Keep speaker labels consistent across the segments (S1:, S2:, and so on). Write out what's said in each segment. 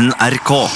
S1: NRK.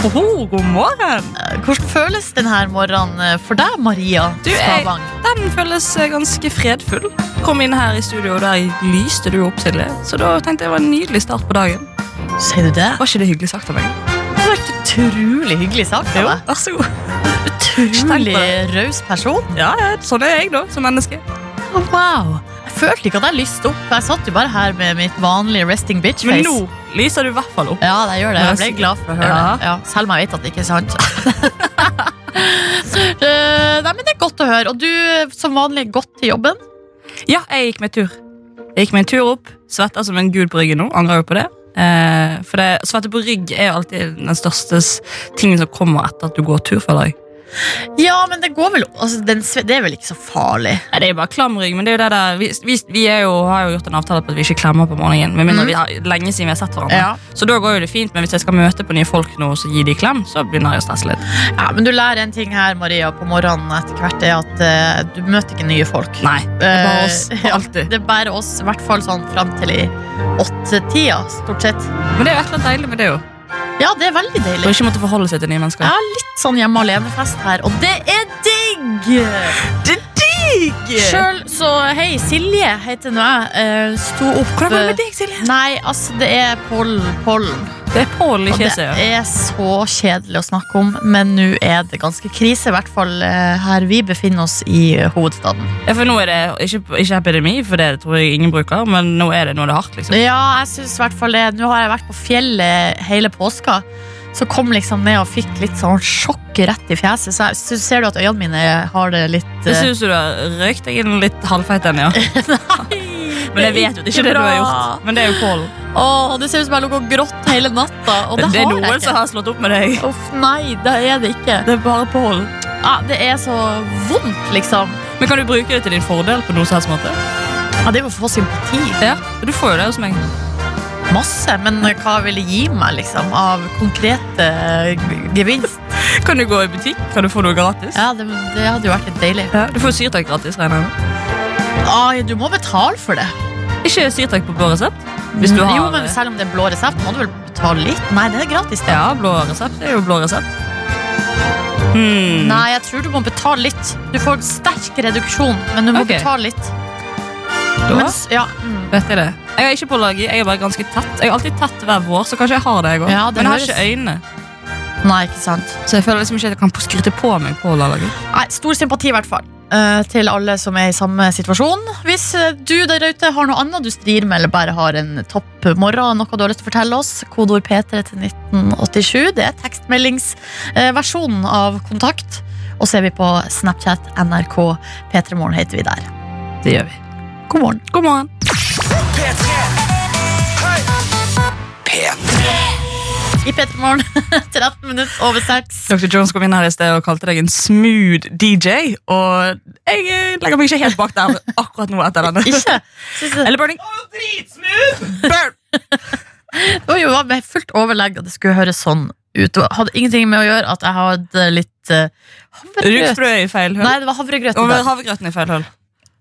S2: Oho, god morgen!
S3: Hvordan føles denne morgenen eh, for deg, Maria
S2: Du, jeg- Den føles eh, ganske fredfull. Kom inn her i studio, og der lyste du opp, til det. Så da tenkte jeg det var en nydelig start på dagen.
S3: Sier du det?
S2: Var ikke det hyggelig sagt av meg?
S3: Det har vært utrolig hyggelig sagt av deg.
S2: vær så god.
S3: Utrolig raus person.
S2: Ja, sånn er jeg, da, som menneske.
S3: Å, Wow. Jeg følte ikke at jeg lyste opp. Jeg satt jo bare her med mitt vanlige resting bitch-face.
S2: Men nå lyser du i hvert fall opp.
S3: Ja, det gjør det. Jeg ble glad for å høre
S2: Ja.
S3: det. Ja, selv om jeg vet at det ikke er sant. Eh, Nei, men Det er godt å høre. Og du som vanlig godt til jobben.
S2: Ja, jeg gikk meg tur. Jeg gikk med en tur opp, svetta som en gud på ryggen nå. Angrer jo på det. Eh, for det, svette på rygg er alltid den største tingen som kommer etter at du går tur. føler jeg.
S3: Ja, men det går vel altså, den, Det er vel ikke så farlig.
S2: Nei, Det er bare klamring. men det er jo det der Vi, vi, vi jo, har jo gjort en avtale på at vi ikke klemmer på morgenen. Med mindre
S3: mm.
S2: vi har, lenge siden vi har sett hverandre.
S3: Ja.
S2: Så da går jo det fint, men hvis jeg skal møte på nye folk nå, så gi de klem, så begynner jeg å stresse litt.
S3: Ja, men du lærer en ting her, Maria, på morgenen etter hvert. Er at uh, du møter ikke nye folk.
S2: Nei, det er bare oss.
S3: Ja,
S2: Alltid.
S3: Det er bare oss, i hvert fall sånn fram til i åttetida, stort sett.
S2: Men det er jo et eller annet deilig med det jo.
S3: Ja, det er veldig deilig.
S2: Og ikke måtte forholde seg til nye mennesker.
S3: Ja, litt sånn hjemme alene-fest her, og det er digg!
S2: Det digg!
S3: Sjøl så Hei, Silje heter nå jeg. eh, Sto opp
S2: Hvordan går det
S3: eh,
S2: med deg, Silje?
S3: Nei, altså, det er pollen. pollen.
S2: Det er Pål i
S3: Og det
S2: ja.
S3: er så kjedelig å snakke om, men nå er det ganske krise, i hvert fall eh, her vi befinner oss i eh, hovedstaden.
S2: Ja, for nå er det ikke, ikke epidemi, for det tror jeg ingen bruker, men nå er det nå er det hardt, liksom.
S3: Ja, jeg synes i hvert fall det. Nå har jeg vært på fjellet hele påska. Så kom liksom ned og fikk litt sånn sjokk rett i fjeset. Så jeg så ser du at øynene mine har det litt
S2: Det
S3: eh,
S2: ser ut som du har røykt deg inn litt halvfeit en, ja. Men jeg vet jo ikke det du har gjort. Men det er jo Pål.
S3: Åh, det ser ut som jeg lå og grått hele natta. Og det,
S2: Det er noen
S3: jeg
S2: som har slått opp med deg.
S3: Uff, nei, det er det ikke.
S2: Det er bare Pål.
S3: Ja, det er så vondt, liksom.
S2: Men kan du bruke det til din fordel på noe som helst måte?
S3: Ja, det er jo å få sympati.
S2: Ja, Du får jo det hos meg.
S3: Masse. Men hva vil det gi meg, liksom? Av konkrete gevinst?
S2: Kan du gå i butikk? Kan du få noe gratis?
S3: Ja, det, det hadde jo vært litt deilig.
S2: Ja, du får syrtak gratis, regner jeg
S3: du må betale for det.
S2: Ikke syrtak på blå resept? Du har
S3: Jo, men selv om det er blå resept, må du vel betale litt? Nei, det er gratis. det.
S2: Ja, blå resept er jo blå resept. Hmm.
S3: Nei, jeg tror du må betale litt. Du får sterk reduksjon, men du må
S2: okay.
S3: betale litt.
S2: Da
S3: Mens, ja, mm.
S2: vet jeg det. Jeg har ikke pålagi, jeg er bare ganske tett. Jeg har alltid tett hver vår, så kanskje jeg har det, jeg òg.
S3: Ja,
S2: men jeg har ikke øyne.
S3: Nei, ikke sant.
S2: Så jeg føler liksom ikke at jeg kan skryte på meg på laget.
S3: Nei, Stor sympati, i hvert fall. eh, til alle som er i samme situasjon. Hvis eh, du der ute har noe annet du strir med, eller bare har en topp morgen, noe du har lyst til å fortelle oss, kodeord P3 til 1987. Det er tekstmeldingsversjonen av Kontakt. Og så er vi på Snapchat, NRK, P3morgen heter vi der.
S2: Det gjør vi.
S3: God morgen.
S2: God morgen.
S3: I P3 Morgen, 13 minutter over 6.
S2: Dr. Jones kom inn her i sted og kalte deg en smooth DJ. Og jeg eh, legger meg ikke helt bak der akkurat nå etter denne.
S3: Ikke? Eller burning.
S2: Eller burning. Burn!
S3: det var jo med fullt overlegg at det skulle høres sånn ut. Det hadde ingenting med å gjøre at jeg hadde litt uh, havregrøt.
S2: Rugsprø i feil hull.
S3: Nei, det var havregrøten,
S2: havregrøten i feil hull.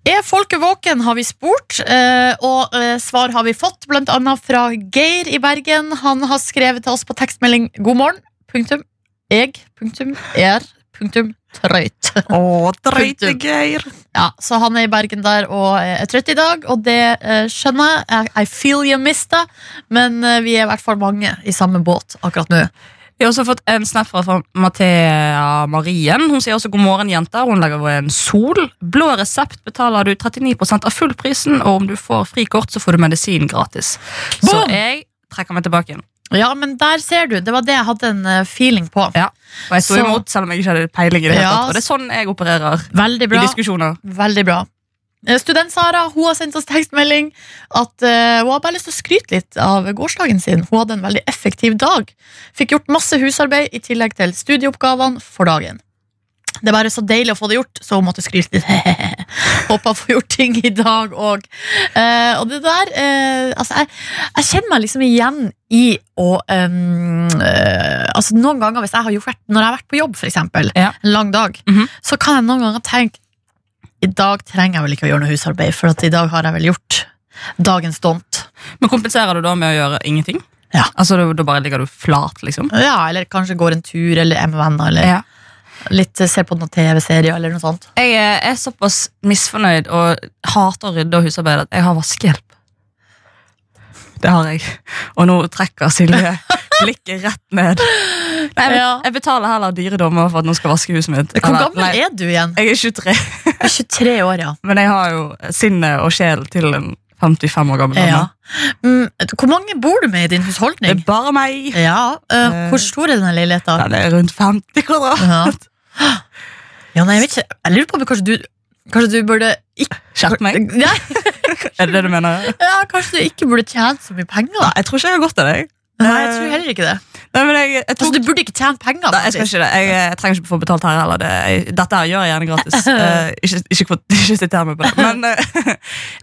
S3: Er folket våken, har vi spurt. eh, og eh, svar har vi fått, annet fra Geir i Bergen. Han har skrevet til oss på tekstmelding 'God morgen'. Punktum. Jeg. Punktum. Er. Punktum. Trøyt.
S2: Å,
S3: trøyte
S2: Geir.
S3: Ja, så han er i Bergen der og er trøtt i dag, og det eh, skjønner jeg. I, feel you mista, men eh, vi er i hvert fall mange i samme båt akkurat nå.
S2: Vi har også fått en snap fra, Mathea Marien. Hun sier også god morgen, jenter. Hun legger over en sol. Blå resept betaler du 39% av fullprisen, og om du får frikort, så får du medisin gratis. Så jeg trekker meg tilbake igjen.
S3: Ja, men der ser du. Det var det jeg hadde en eh, feeling på.
S2: Ja. Og jeg sto imot, selv om jeg ikke hadde peiling i det hele
S3: Ja,
S2: tatt. Og det er sånn jeg opererer
S3: Veldig
S2: i diskusjoner.
S3: Veldig bra. Eh, Student-Sara hun har sendt oss tekstmelding at uh, hun har bare lyst til å skryte litt av gårsdagen sin. Hun hadde en veldig effektiv dag. Fikk gjort masse husarbeid i tillegg til studieoppgavene for dagen. Det er bare så deilig å få det gjort, så hun måtte skryte litt. Håper å få gjort ting i dag òg. Uh, og det der uh, Altså, jeg, jeg kjenner meg liksom igjen i å um, eh, Altså, noen ganger hvis jeg har gjort, når jeg har vært på jobb, eksempel,
S2: Ja.
S3: en lang dag,
S2: Mhm.
S3: så kan jeg noen ganger tenke i dag trenger jeg vel ikke å gjøre noe husarbeid, for i dag har jeg vel gjort dagens dont.
S2: Men kompenserer du da med å gjøre ingenting?
S3: Ja.
S2: Altså, da- bare ligger du flat, liksom?
S3: Ja, eller kanskje går en tur, eller er med venner, eller
S2: Ja.
S3: litt, ser på noen TV-serier, eller noe sånt.
S2: Jeg er er såpass misfornøyd og hater å rydde og husarbeide at jeg har vaskehjelp. Det har jeg. Og nå trekker Silje blikket rett ned. Nei, jeg,
S3: Ja.
S2: jeg betaler heller dyre dommer for at noen skal vaske huset mitt.
S3: Hvor
S2: Eller,
S3: gammel
S2: nei,
S3: er du igjen?
S2: Jeg er 23,
S3: Du er 23 år, ja.
S2: men jeg har jo sinnet og sjel til en 55 år gammel
S3: ja.
S2: dame.
S3: Mm, hvor mange bor du med i din husholdning?
S2: Det er bare meg.
S3: Ja, eh,
S2: Eh.
S3: Hvor stor er denne leiligheten?
S2: Den er rundt 50 kvadrat.
S3: Ja. ja, nei, jeg vet ikke. Jeg lurer på om kanskje du Kanskje du burde ikke
S2: Skjerp meg.
S3: ja,
S2: Er det det du mener?
S3: ja, Kanskje du ikke burde tjene så mye penger?
S2: Nei, jeg tror ikke jeg har godt av deg.
S3: Nei, jeg tror heller ikke det.
S2: Nei, men jeg, jeg
S3: Altså, Du burde ikke tjene penger.
S2: Nei, jeg ikke det. Jeg, jeg trenger ikke få betalt her heller. Det, dette her gjør jeg gjerne gratis. uh, ikke, ikke, ikke sitt her med på det. Men uh,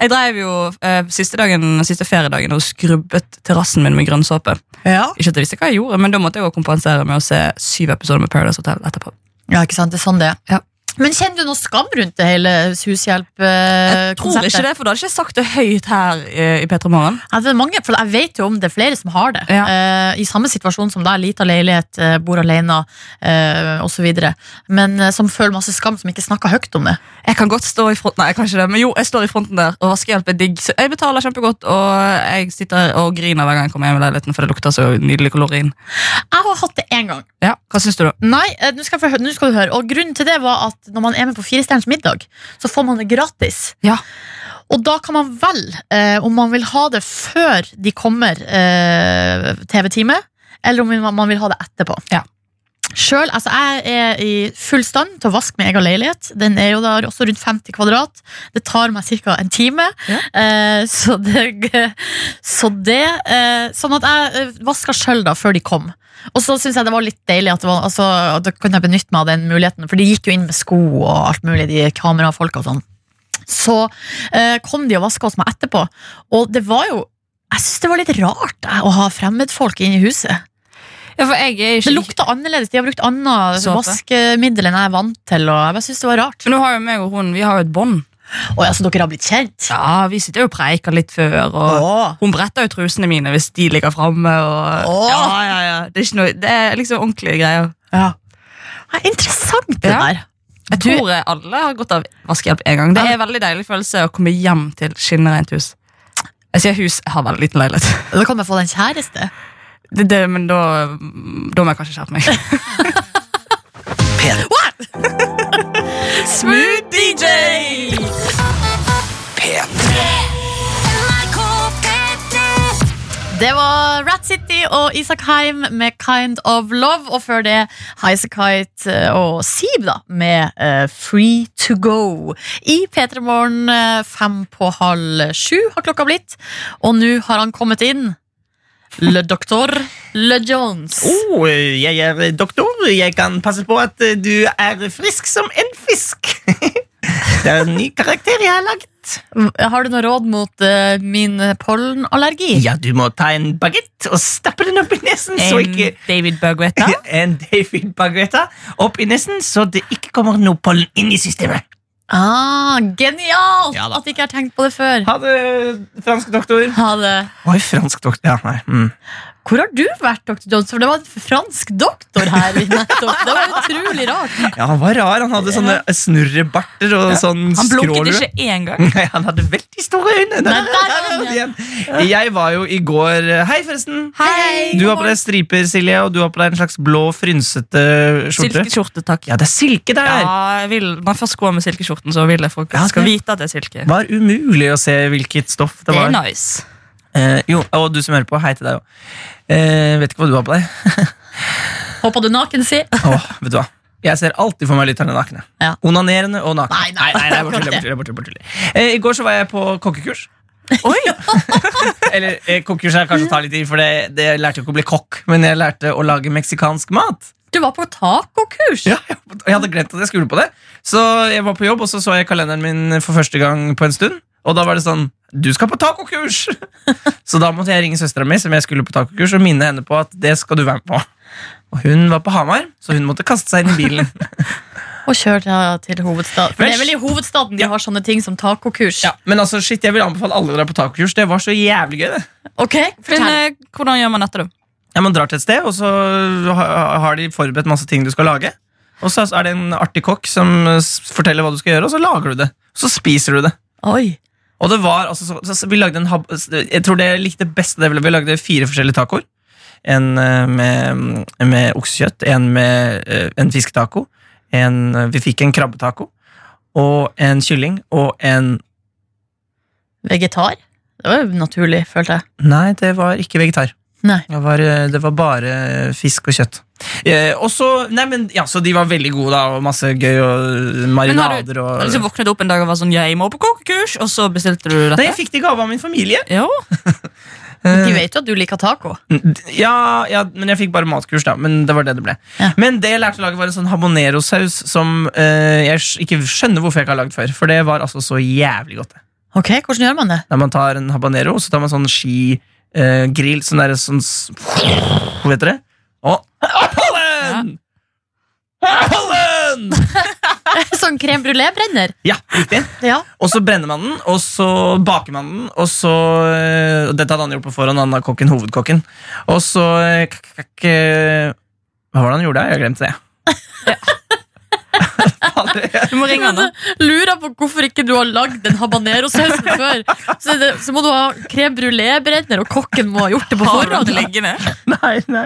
S2: jeg drev jo uh, siste, dagen, siste feriedagen og skrubbet terrassen min med grønnsåpe.
S3: Ja.
S2: Ikke at jeg visste hva jeg gjorde, men da måtte jeg jo kompensere med å se syv episoder med Paradise Hotel etterpå.
S3: ja, ikke sant. Det er sånn det er.
S2: Ja.
S3: Men kjenner du noe skam rundt det hele
S2: Jeg tror ikke det, for da hadde jeg ikke sagt det høyt her eh, i P3 Morgen.
S3: Ja, det er mange, for jeg vet jo om det er flere som har det.
S2: Ja.
S3: Eh, I samme situasjon som deg, lita leilighet, eh, bor alene uh, osv. Men som føler masse skam, som ikke snakker høyt om det.
S2: Jeg kan godt stå i fronten Nei, jeg kan ikke det, men jo, jeg står i fronten der, og vaskehjelp er digg. Så jeg betaler kjempegodt, og jeg sitter og griner hver gang jeg kommer hjem i leiligheten, for det lukter så nydelig kolorin.
S3: Jeg har hatt det én gang.
S2: Ja, Hva syns du, da?
S3: Nei, nå skal, skal du høre. Og grunnen til det var at når man er med på Firestjerners middag, så får man det gratis.
S2: Ja.
S3: Og da kan man velge eh, om man vil ha det før de kommer eh, TV-time, eller om man vil ha det etterpå.
S2: Ja.
S3: Selv, altså Jeg er i full stand til å vaske min egen leilighet. Den er jo da også rundt 50 kvadrat. Det tar meg ca. en time.
S2: Ja.
S3: Eh, så det, så det eh, Sånn at jeg eh, vaska sjøl før de kom. Og så syns jeg det var litt deilig at det var, altså, at da kunne jeg benytte meg av den muligheten. For de gikk jo inn med sko og alt mulig, de kamerafolka og sånn. Så eh, kom de og vaska hos meg etterpå. Og det var jo Jeg syns det var litt rart å ha fremmedfolk inne i huset.
S2: Ja,
S3: Det
S2: lukter
S3: lukta annerledes. De har brukt annet vaskemiddel enn jeg er vant til. Og jeg bare synes det var rart
S2: Men nå har jo meg og hun Vi har jo et bånd.
S3: Oh, ja, Så dere har blitt kjent?
S2: Ja, vi sitter jo og preiker litt før. Og
S3: oh.
S2: Hun bretter jo trusene mine hvis de ligger framme.
S3: Oh.
S2: Ja, ja, ja. Det er, noe, det er liksom ordentlige greier.
S3: Ja. Ja, interessant, det der.
S2: Jeg
S3: Du-
S2: tror alle har godt av vaskehjelp en gang. Det er en veldig deilig følelse å komme hjem til skinnerent hus. Jeg sier hus, jeg har veldig liten leilighet.
S3: Da kan man få deg en kjæreste.
S2: Det, det, men da, da må jeg kanskje skjerpe meg. Smooth DJ!
S3: Det var Rat City og Isak Heim med Kind of Love. Og før det Highasakite og Siv da med uh, Free to Go. I P3 Morgen eh, fem på halv sju har klokka blitt. Og nå har han kommet inn. Le doktor Le Jones.
S1: Oh, jeg er doktor. Jeg kan passe på at eh, du er frisk som en fisk. Det er en ny karakter jeg har laget.
S3: Har du noe råd mot uh, min pollenallergi?
S1: Ja, du må ta en bagett og stappe den opp i nesen, så
S2: En
S1: ikke
S2: David Baguetta?
S1: En David Baguetta opp i nesen, så det ikke kommer noe pollen inn i systemet.
S3: Ah, genialt!
S1: Ja
S3: at jeg ikke har tenkt på det før.
S1: Ha det, fransk doktor.
S3: Ha det.
S1: Oi, fransk doktor. Ja, nei. Mm.
S3: Hvor har du vært, Dr. Jones? For det var en fransk doktor her nettopp. Det var utrolig rart.
S1: Ja, han var rar. Han hadde sånne snurrebarter og sånn
S2: Han blunket ikke én gang.
S1: Nei, han hadde veldig store øyne.
S3: Nei, der
S1: igjen. Jeg var jo i går Hei, forresten.
S3: Hei!
S1: Du har på deg striper, Silje, og du har på deg en slags blå, frynsete skjorte.
S2: Silkeskjorte, takk.
S1: Ja, det er silke der!
S2: Ja, jeg vil, Når jeg først går med silkeskjorten, så vil jeg folk
S1: Ja,
S2: skal vite at det er silke.
S1: Det var umulig å se hvilket stoff det var.
S2: Det er nice.
S1: Eh, jo, Og du som hører på, hei til deg òg. Eh, vet ikke hva du har på deg.
S3: Håper du naken, si.
S1: Åh, vet du hva? Jeg ser alltid for meg lytterne nakne.
S3: Ja.
S1: Onanerende og nakne.
S3: Nei, nei,
S1: nei, nei, bare tuller. Eh, I går så var jeg på kokkekurs.
S2: Oi!
S1: Eller eh, kokkekurs er kanskje å ta litt i, for det, det jeg lærte jo ikke å bli kokk, men jeg lærte å lage meksikansk mat.
S3: Du var på tacokurs!
S1: Ja, jeg hadde glemt at jeg skulle på det. Så jeg var på jobb, og så så jeg kalenderen min for første gang på en stund. Og da var det sånn Du skal på tacokurs! så da måtte jeg ringe søstera mi som jeg skulle på tacokurs, og minne henne på at det skal du være med på. Og hun var på Hamar, så hun måtte kaste seg inn i bilen.
S3: Og kjøre til, til hovedstaden. For det er vel i hovedstaden de
S1: Ja.
S3: har sånne ting som tacokurs.
S1: ja, men altså, shit, jeg vil anbefale alle å dra på tacokurs. Det var så jævlig gøy. det
S3: Ok,
S2: Men eh, hvordan gjør man dette, da?
S1: ja, Man drar til et sted, og så har de forberedt masse ting du skal lage. Og så er det en artig kokk som forteller hva du skal gjøre, og så lager du det. Og Så spiser du det.
S3: Oi.
S1: Og det var, altså, så, så, vi lagde en Jeg tror det likte best det, Vi lagde fire forskjellige tacoer. En eh, med, med oksekjøtt, en med eh, en fisketaco, en, eh, vi fikk en krabbetaco, og en kylling, og en
S3: Vegetar? Det var jo naturlig, følte jeg.
S1: Nei, det var ikke vegetar. Det var, det var bare fisk og kjøtt. Eh, og så, nei, men, ja, så de var veldig gode, da, og masse gøy, og marinader og
S2: Liksom våknet opp en dag og var sånn 'Jeg må på kokekurs', og så bestilte du dette?
S1: Nei, jeg fikk det i gave av min familie.
S2: Jo.
S3: De vet jo at du liker taco.
S1: Ja, ja, men jeg fikk bare matkurs, da. Men det var det det ble.
S3: Ja.
S1: Men det jeg lærte å lage, var en sånn habanero-saus som eh, jeg ikke skjønner hvorfor jeg ikke har lagd før. For det var altså så jævlig godt.
S3: Ok, Hvordan gjør man det?
S1: Da man tar en habanero, og så tar man sånn skigrill, sånn derre sånn s- Hva heter det? Og pollen! Pollen!
S3: sånn crème brulé-brenner?
S1: Ja, riktig.
S3: Ja.
S1: Og så brenner man den, og så baker man den, og så øh, og Dette hadde han gjort på forhånd, han er kokken, hovedkokken. Og så k- k- Hva var det han gjorde? Jeg glemte det. Fader, jeg-
S2: Du må ringe han.
S3: Lurer på hvorfor ikke du har lagd den habanero-sausen før. Så, det, så må du ha krem brulé-brenner, og kokken må ha gjort det på forhånd.
S1: nei, nei.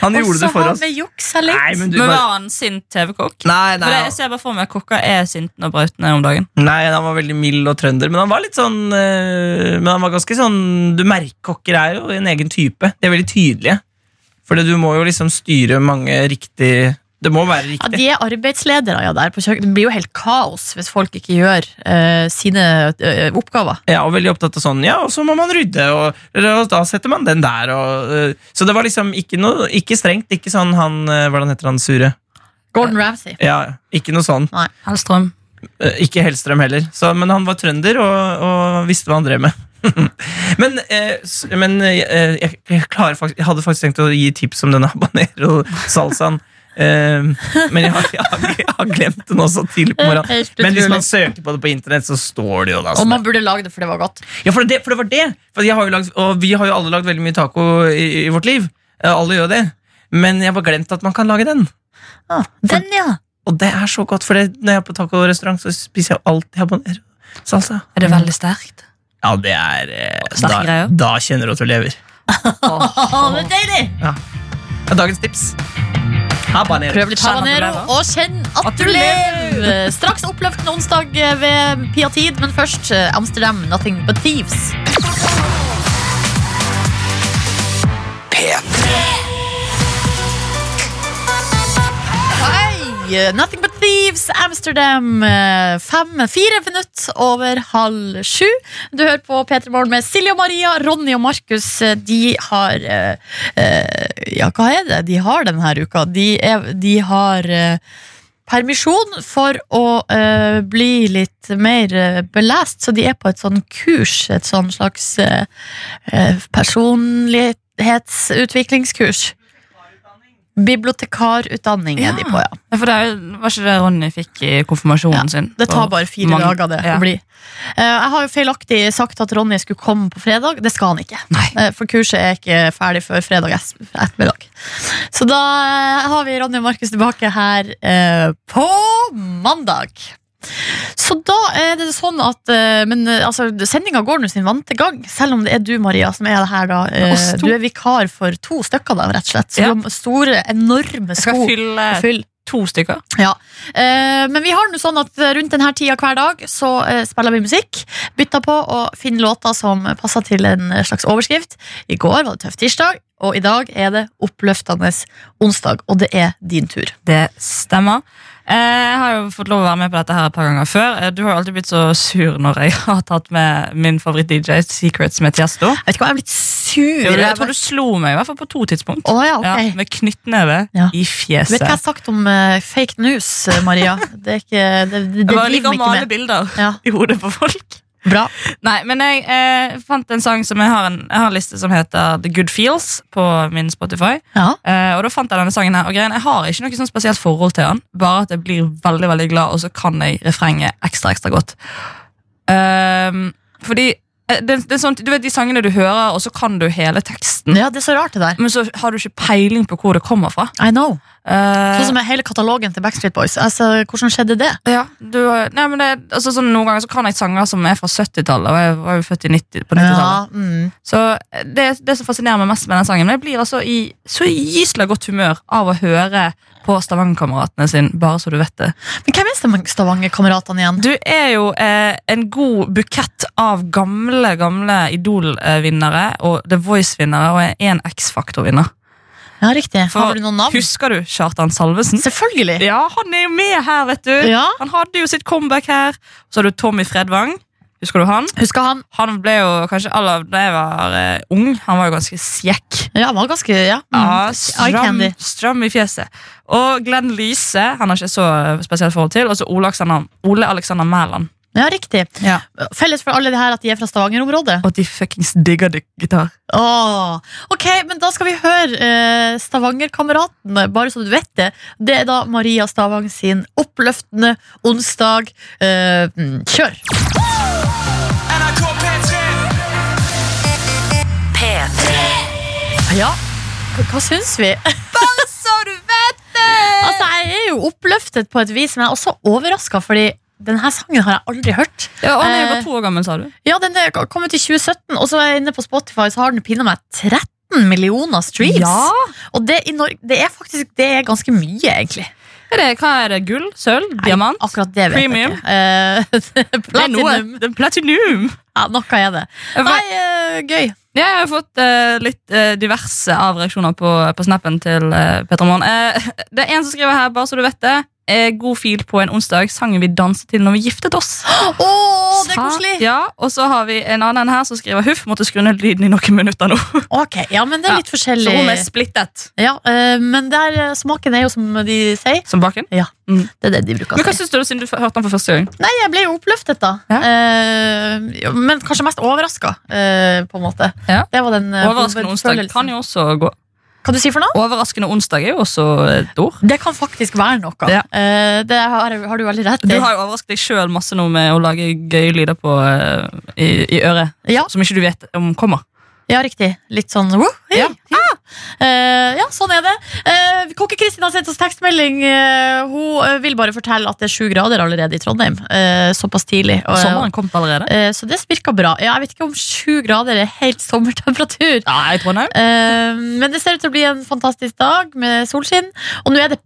S1: Han
S3: Og
S1: gjorde
S3: så
S1: det for
S3: har vi juksa litt.
S1: Nei, men du
S2: Men
S1: bare,
S2: var han sint TV-kokk?
S1: nei,
S2: For det, jeg ser bare for meg at kokker er sinte brauten er om dagen.
S1: nei, han var veldig mild og trønder, men han var litt sånn øh, Men han var ganske sånn Du merker kokker er jo en egen type. De er veldig tydelige. For du må jo liksom styre mange riktig Det må være
S3: Ja, de er arbeidsledere ja, der på kjøkkenet. Det blir jo helt kaos hvis folk ikke gjør uh, sine uh, oppgaver.
S1: Ja, og veldig opptatt av sånn, ja, og så må man rydde, og, og da setter man den der. Og, uh, så det var liksom ikke noe Ikke strengt. Ikke sånn han Hvordan heter han sure?
S3: Gordon Ramsay.
S1: Ja, Ikke noe sånn.
S2: Hellstrøm.
S1: Øh, Ikke Hellstrøm heller. Så, men han var trønder og, og visste hva han drev med. men eh, men eh, jeg, jeg, faktisk, jeg hadde faktisk tenkt å gi tips om denne habanero-salsaen. Eh, men jeg har, jeg, har, jeg har glemt den også tidlig på morgenen. Men hvis man søker på det på internett, så står det jo da
S3: Og
S1: sånn.
S3: man burde lage det, for det var godt.
S1: Ja, for det, for det var det. Har lagd, og vi har jo alle lagd veldig mye taco i, i vårt liv. Eh, Alle gjør det. Men jeg har glemt at man kan lage den.
S3: Ah, den, ja.
S1: Og det er så godt, for det, når jeg er på tacorestaurant, så spiser jeg alltid habanero. Salsa.
S2: Er det veldig sterkt?
S1: Ja, det er eh, da, da kjenner du at du lever.
S3: oh, deilig!
S1: Det er dagens tips. Habanero.
S3: Prøv litt habanero, og kjenn at,
S2: At
S3: du lever! Straks oppløftende onsdag ved Pia Tid, men først eh, Amsterdam, Nothing But Thieves. Hei! Nothing But Thieves, Amsterdam. eh, Fem, fire minutter over halv sju. Du hører på P3 Morgen med Silje og Maria, Ronny og Markus. Eh, De har eh, eh, Ja, hva er det de har denne uka? De, er, de har eh, permisjon for å uh, bli litt mer uh, belest, så de er på et sånn kurs, et sånn slags eh, eh, personlighetsutviklingskurs. Bibliotekarutdanning er de på, ja.
S2: Ja, For det er jo- var ikke det Ronny fikk i konfirmasjonen
S3: Ja,
S2: sin?
S3: Det tar bare fire
S2: mange-
S3: dager det
S2: ja.
S3: å bli. Eh, jeg har jo feilaktig sagt at Ronny skulle komme på fredag. Det skal han ikke.
S2: Nei.
S3: Eh, for kurset er ikke ferdig før fredag es- ettermiddag. Så da eh, har vi Ronny og Markus tilbake her eh, på mandag. Så da er det sånn at eh, Men eh, altså, sendinga går nå sin vante gang, selv om det er du, Maria, som er her da. Eh, du er vikar for to stykker, da, rett og slett. Så
S2: Ja.
S3: du har store, enorme sko.
S2: Jeg skal fylle
S3: fylle.
S2: to stykker.
S3: Ja. Men vi har det nå sånn at rundt denne tida hver dag så spiller vi musikk. Bytter på og finner låter som passer til en slags overskrift. I går var det Tøff tirsdag, og i dag er det Oppløftende onsdag. Og det er din tur.
S2: Det stemmer. Eh, Jeg har jo fått lov å være med på dette her et par ganger før. Eh, Du har jo alltid blitt så sur når jeg har tatt med min favoritt-DJ Secrets med Tiesto.
S3: Jeg vet ikke hva jeg er blitt sur.
S2: Jeg,
S3: Jeg
S2: tror du slo meg i hvert fall på to tidspunkt.
S3: Oh, ja, okay.
S2: Ja, med knyttneve
S3: Ja.
S2: i
S3: fjeset. vet
S2: du
S3: hva jeg har sagt om uh, fake news, eh, Maria? Det er ikke Det, det, det
S2: Jeg bare liker å male bilder i hodet på folk.
S3: Bra.
S2: Nei, men jeg eh, fant en sang som jeg har en, jeg har en liste som heter The Good Feels på min Spotify.
S3: Ja.
S2: Eh, og da fant jeg denne sangen her Og greien, Jeg har ikke noe sånn spesielt forhold til den, bare at jeg blir veldig veldig glad, og så kan jeg refrenget ekstra ekstra godt. Um, fordi eh, det, det sånn, Du vet de sangene du hører, og så kan du hele teksten,
S3: ja, det er så rart, det der.
S2: men så har du ikke peiling på hvor det kommer fra.
S3: I know.
S2: Eh,
S3: Sånn som med hele katalogen til Backstreet Boys. Altså, Hvordan skjedde det?
S2: ja, du, nei, men det, altså, sånn, Noen ganger så kan jeg sanger som er fra 70-tallet, og jeg var jo født i 90, på 90-tallet.
S3: Ja, mm.
S2: Så det, det som fascinerer meg mest med den sangen Men Jeg blir altså i så gyselig godt humør av å høre på Stavangerkameratene sin, bare så du vet det.
S3: Men hvem er Stavangerkameratene igjen?
S2: Du er jo eh, en god bukett av gamle gamle Idol-vinnere og The Voice-vinnere og en X-Faktor-vinner.
S3: Ja, riktig.
S2: For-
S3: Har du noen navn?
S2: Husker du Kjartan Salvesen?
S3: Selvfølgelig.
S2: Ja, han er jo med her, vet du!
S3: Ja,
S2: Han hadde jo sitt comeback her. Så har du Tommy Fredvang. Husker du han?
S3: Husker han.
S2: Han ble jo kanskje aller da jeg var uh, ung, han var jo ganske sjekk.
S3: Ja, han var ganske ja.
S2: Ja,
S3: Mm. Eye
S2: stram, stram i fjeset. Og Glenn Lyse han har ikke så spesielt forhold til. Og så Ole Alexander, Ole Alexander Mæland.
S3: Ja, riktig.
S2: Ja.
S3: Felles for alle de her at de er fra Stavanger-området.
S2: Og de fuckings digger det, gitar.
S3: Åh. Ok, men da skal vi høre eh, Stavanger-kameratene, bare så du vet det. Det er da Maria Stavang sin oppløftende onsdag. Eh, mm, kjør!
S4: NRK P3
S3: Ja, hva, syns vi?
S2: Så du vet det!
S3: Altså, Jeg er jo oppløftet på et vis, men jeg er også overraska, fordi denne sangen har jeg aldri hørt.
S2: Ja, og Den er jo
S3: Eh,
S2: bare to år gammel, sa du.
S3: Ja, Den er kommet i 2017, og så er jeg inne på Spotify, så har den pinnet meg 13 millioner streams. Ja. Og det, det er faktisk det er ganske mye, egentlig.
S2: Er det, hva er det? Gull? Sølv? Diamant?
S3: Akkurat det vet
S2: Premium?
S3: jeg ikke. Eh,
S2: Det er noe.
S3: platinum.
S2: Platinum!
S3: Ja, noe er det. Nei, eh, gøy.
S2: Jeg har fått eh, litt eh, diverse av reaksjoner på, på snappen til uh, Petra Moen. Eh, det er en som skriver her, bare så du vet det. Eh, god fil på en onsdag. Sangen vi danset til når vi giftet oss.
S3: Oh, det er koselig!
S2: Ja, Og så har vi en annen her som skriver huff. Måtte skru ned lyden i noen minutter nå.
S3: Ok, ja, men det er
S2: Ja,
S3: forskjellig.
S2: Så hun er splittet.
S3: Ja, eh, men der, eh, smaken er jo som de sier.
S2: Som baken.
S3: Ja, Det er det de bruker
S2: Men hva syns du siden du hørte den for første gang?
S3: Nei, jeg ble jo oppløftet, da.
S2: Ja.
S3: Eh, men kanskje mest overraska, eh, på en måte.
S2: Ja.
S3: Det var den eh,
S2: Overraskende onsdag kan jo også gå.
S3: Hva du sier for noe?
S2: Overraskende onsdag er jo også et ord.
S3: Det kan faktisk være noe.
S2: Ja.
S3: Eh, det har, har du veldig rett i.
S2: Du har jo overrasket deg sjøl masse nå med å lage gøye lyder på, eh, i, i øret.
S3: Ja.
S2: Som ikke du vet om kommer.
S3: Ja, riktig. Litt sånn woo, hey,
S2: Ja.
S3: Eh, ja, sånn er det. Uh, Kokke-Kristin har sendt oss tekstmelding. Uh, hun vil bare fortelle at det er sju grader allerede i Trondheim. Såpass tidlig.
S2: Sommeren kom allerede.
S3: så det virker bra. Ja, jeg vet ikke om sju grader er helt sommertemperatur.
S2: Ja, i Trondheim.
S3: Men det ser ut til å bli en fantastisk dag med solskinn. Og nå er det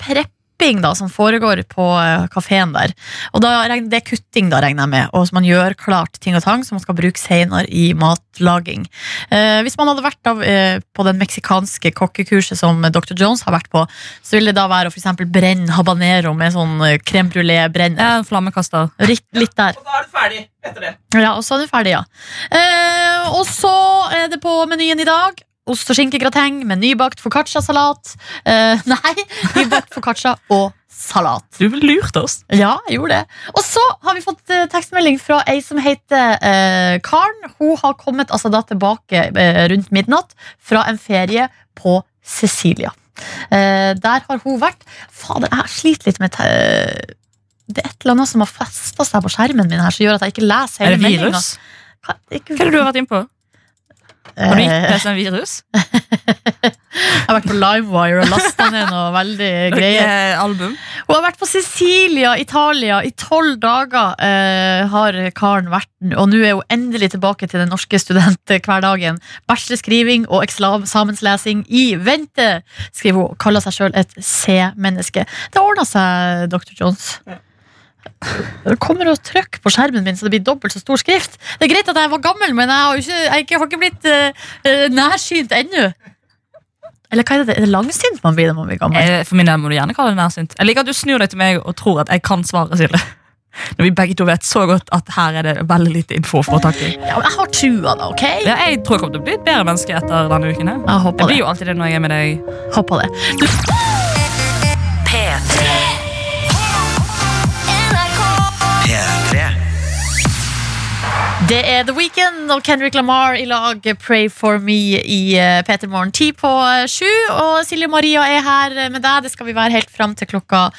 S3: prepping da, som foregår på uh, kafeen der. Og da, det er kutting, da, regner jeg med. Og så man gjør klart ting og tang som man skal bruke senere i matlaging. Eh, hvis man hadde vært da, eh, på den meksikanske kokkekurset som Dr. Jones har vært på, så ville det da være å for eksempel brenne habanero med sånn eh, crème brulé-brenner.
S2: Er flammekaster.
S3: Litt, litt der.
S1: Og da er du ferdig etter det.
S3: Ja, og så er du ferdig, ja. Eh, og så er det på menyen i dag. Ost- og skinkegrateng med nybakt foccaccia-salat. Eh, nei, nybakt foccaccia og salat.
S2: Du lurte oss.
S3: Ja, jeg gjorde det. Og så har vi fått eh, tekstmelding fra ei som heter eh, Karen. Hun har kommet altså da tilbake eh, rundt midnatt fra en ferie på Sicilia. Eh, der har hun vært Fader, jeg sliter litt med te Det er et eller annet som har festa seg på skjermen min her, som gjør at jeg ikke leser
S2: Er
S3: hele
S2: det
S3: meldinga.
S2: virus?
S3: Hva,
S2: Hva er det du har vært inne på? Har du gitt
S3: Eh,
S2: PC en virus?
S3: Jeg har vært på Livewire og lasta ned noe veldig greier.
S2: Eh, Album.
S3: Hun har vært på Sicilia, Italia, i tolv dager uh, har karen vært. Og nå er hun endelig tilbake til den norske studenthverdagen. Bachelorskriving og eksamenslesing i vente, skriver hun. Kaller seg sjøl et C-menneske. Det ordna seg, Dr. Jones. Det kommer og trykk på skjermen min så det blir dobbelt så stor skrift. Det er greit at jeg var gammel, men jeg har, ikke, jeg har ikke- blitt eh, eh, nærsynt ennå. Eller hva er det? Er det langsynt man blir når man blir gammel?
S2: Jeg, For min del må du gjerne kalle det nærsynt. Jeg liker at du snur deg til meg og tror at jeg kan svaret, Silje. Når vi begge to vet så godt at her er det veldig lite info å få tak i.
S3: Ja, jeg har trua, da. ok?
S2: Ja, jeg tror jeg kommer til å bli et bedre menneske etter denne uken. her.
S3: Jeg
S2: Jeg blir jo alltid det når jeg er med deg.
S3: Håper det.
S4: P3.
S3: Det er The Weeknd og Kendrick Lamar i lag Pray for me i eh, P3 Morgen ti på eh, sju. Og Silje Maria er her med deg. Det skal vi være helt fram til klokka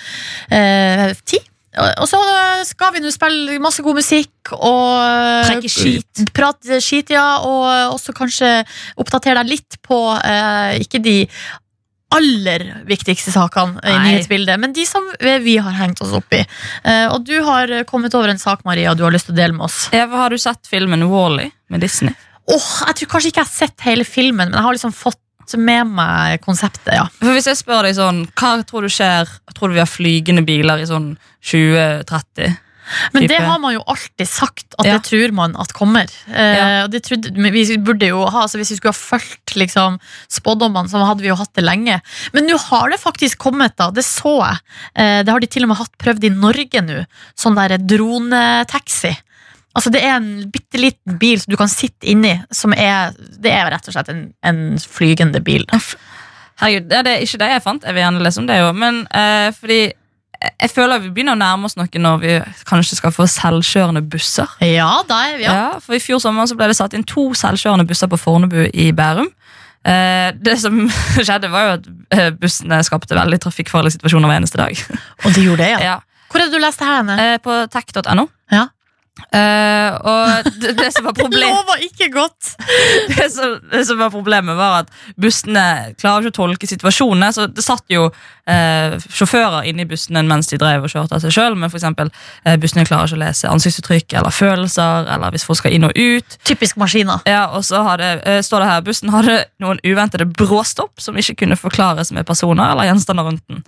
S3: eh, ti. Og så skal vi nå spille masse god musikk og eh,
S2: skit.
S3: Prate skit, ja. Og også kanskje oppdatere deg litt på eh, ikke de aller viktigste sakene i
S2: Nei.
S3: nyhetsbildet, men de som vi har hengt oss opp i. Eh, og du har kommet over en sak, Maria, du har lyst til å dele med oss.
S2: Eva, har du sett filmen Wally -E med Disney?
S3: Åh, jeg tror kanskje ikke jeg har sett hele filmen, men jeg har liksom fått med meg konseptet, ja.
S2: For Hvis jeg spør deg sånn, hva tror du skjer Tror du vi har flygende biler i sånn 2030?
S3: Men det har man jo alltid sagt, at
S2: Ja.
S3: det tror man at kommer. Eh,
S2: Ja.
S3: Eh, det trodde, vi burde jo ha, altså Hvis vi skulle ha fulgt liksom, spådommene, så hadde vi jo hatt det lenge. Men nå har det faktisk kommet, da. Det så jeg. Eh, det har de til og med hatt prøvd i Norge nå. Sånn der dronetaxi. Altså Det er en bitte liten bil som du kan sitte inni. Som er, det er rett og slett en, en flygende bil.
S2: Herregud, det er ikke det jeg fant. Jeg vil gjerne lese om det jo. Men eh, fordi jeg føler vi begynner å nærme oss noe når vi kanskje skal få selvkjørende busser.
S3: Ja, da er vi ja.
S2: Ja, for I fjor sommer så ble det satt inn to selvkjørende busser på Fornebu i Bærum. Eh, det som skjedde, var jo at eh, bussene skapte veldig trafikkfarlige situasjoner hver eneste dag.
S3: Og de gjorde det, ja.
S2: Ja.
S3: Hvor er det du leste her henne?
S2: Eh, på tech.no.
S3: Ja.
S2: Eh, og det, det som det som, det som var problemet var at bussene klarer ikke å tolke situasjonene. Så det satt jo uh, sjåfører inni i bussene mens de drev og kjørte av seg sjøl. Men for eksempel, uh, bussene klarer ikke å lese ansiktsuttrykk eller følelser, eller hvis folk skal inn og ut.
S3: Typisk maskiner.
S2: Ja, og så hadde, står det her Bussen hadde noen uventede bråstopp som ikke kunne forklares med personer eller gjenstander rundt den.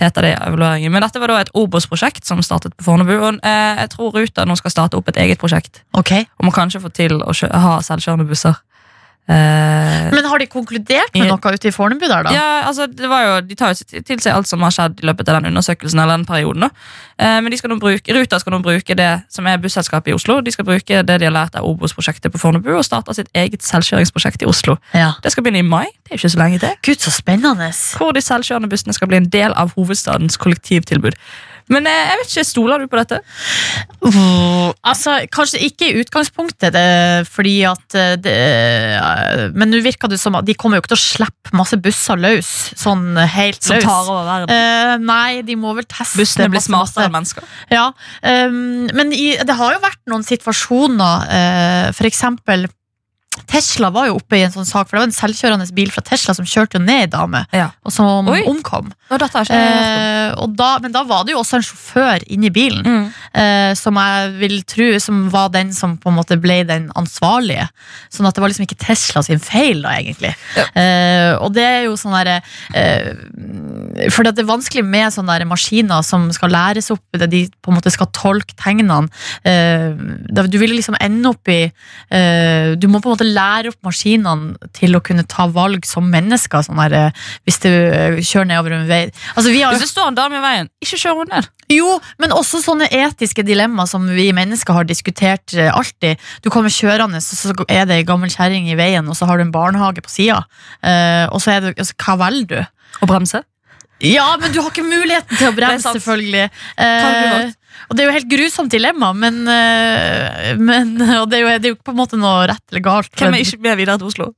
S2: Heter det i evalueringen. Men dette var da et Obos-prosjekt som startet på Fornebu. Og eh, jeg tror Ruter nå skal starte opp et eget prosjekt
S3: Ok.
S2: Og må kanskje få til å ha selvkjørende busser. Eh,
S3: Men har de konkludert med noe ute i Fornebu der, da?
S2: ja, altså det var jo, De tar jo til seg alt som har skjedd i løpet av den undersøkelsen. eller den perioden da. Eh, men de skal nå bruke, Ruta skal nå bruke det som er busselskapet i Oslo. De skal bruke det de har lært av Obos-prosjektet på Fornebu og starte sitt eget selvkjøringsprosjekt i Oslo.
S3: Ja.
S2: Det skal begynne i mai. Det er ikke så lenge til.
S3: Gud, så spennende.
S2: Hvor de selvkjørende bussene skal bli en del av hovedstadens kollektivtilbud. Men eh, jeg vet ikke, stoler du på dette?
S3: Oh, altså, Kanskje ikke i utgangspunktet, det, fordi at eh, det, eh, Men nå virker det som at de kommer jo ikke til å slippe masse busser løs. Sånn helt
S2: Som
S3: løs.
S2: tar over verden.
S3: Eh, nei, de må vel teste
S2: Bussene blir smartere enn mennesker.
S3: Ja, um, men i, det har jo vært noen situasjoner, uh, for eksempel Tesla var jo oppe i en sånn sak, for det var en selvkjørende bil fra Tesla som kjørte jo ned ei dame,
S2: Ja.
S3: og som
S2: Oi.
S3: omkom.
S2: Og.
S3: Eh, og da, men da var det jo også en sjåfør inni bilen,
S2: Mm.
S3: eh, som jeg vil tro som var den som på en måte ble den ansvarlige. Sånn at det var liksom ikke Tesla sin feil, da, egentlig. Eh, og det er jo sånn derre eh, For det er vanskelig med sånne der maskiner som skal læres opp, der de på en måte skal tolke tegnene. Eh, du vil liksom ende opp i eh, Du må på en måte lære opp maskinene til å kunne ta valg som mennesker. Sånn der, eh, hvis du eh, kjører nedover en vei. Altså, vi har
S2: Hvis det står en dame i veien, ikke kjør henne ned.
S3: jo, men også sånne etiske dilemmaer som vi mennesker har diskutert eh, alltid. Du kommer kjørende, så så er det ei gammel kjerring i veien, og så har du en barnehage på sida. og så er det altså, Hva velger du?
S2: Å bremse.
S3: Ja, men du har ikke muligheten til å bremse, selvfølgelig. Eh, og det er jo helt grusomt dilemma, men, eh, men Og det er, jo, det er jo på en måte noe rett eller galt.
S2: Hvem er ikke med videre til Oslo?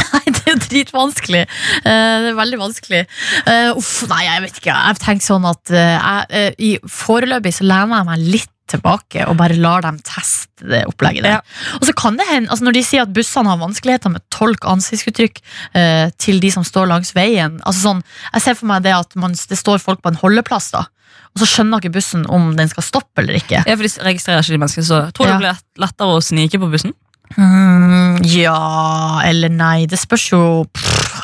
S3: Nei, det er jo dritvanskelig. Uh, det er veldig vanskelig. Uh, uff, nei, jeg vet ikke. Jeg tenker sånn at uh, jeg, i Foreløpig så lener jeg meg litt tilbake og bare lar dem teste det opplegget der. Og så kan det hende, altså Når de sier at bussene har vanskeligheter med å tolke ansiktsuttrykk eh, til de som står langs veien altså sånn, Jeg ser for meg det at man, det står folk på en holdeplass, da og så skjønner ikke bussen om den skal stoppe eller ikke.
S2: Ja, for De registrerer ikke de menneskene, så tror du
S3: Ja.
S2: det blir lettere å snike på bussen?
S3: Mm, ja eller nei. Det spørs jo pff,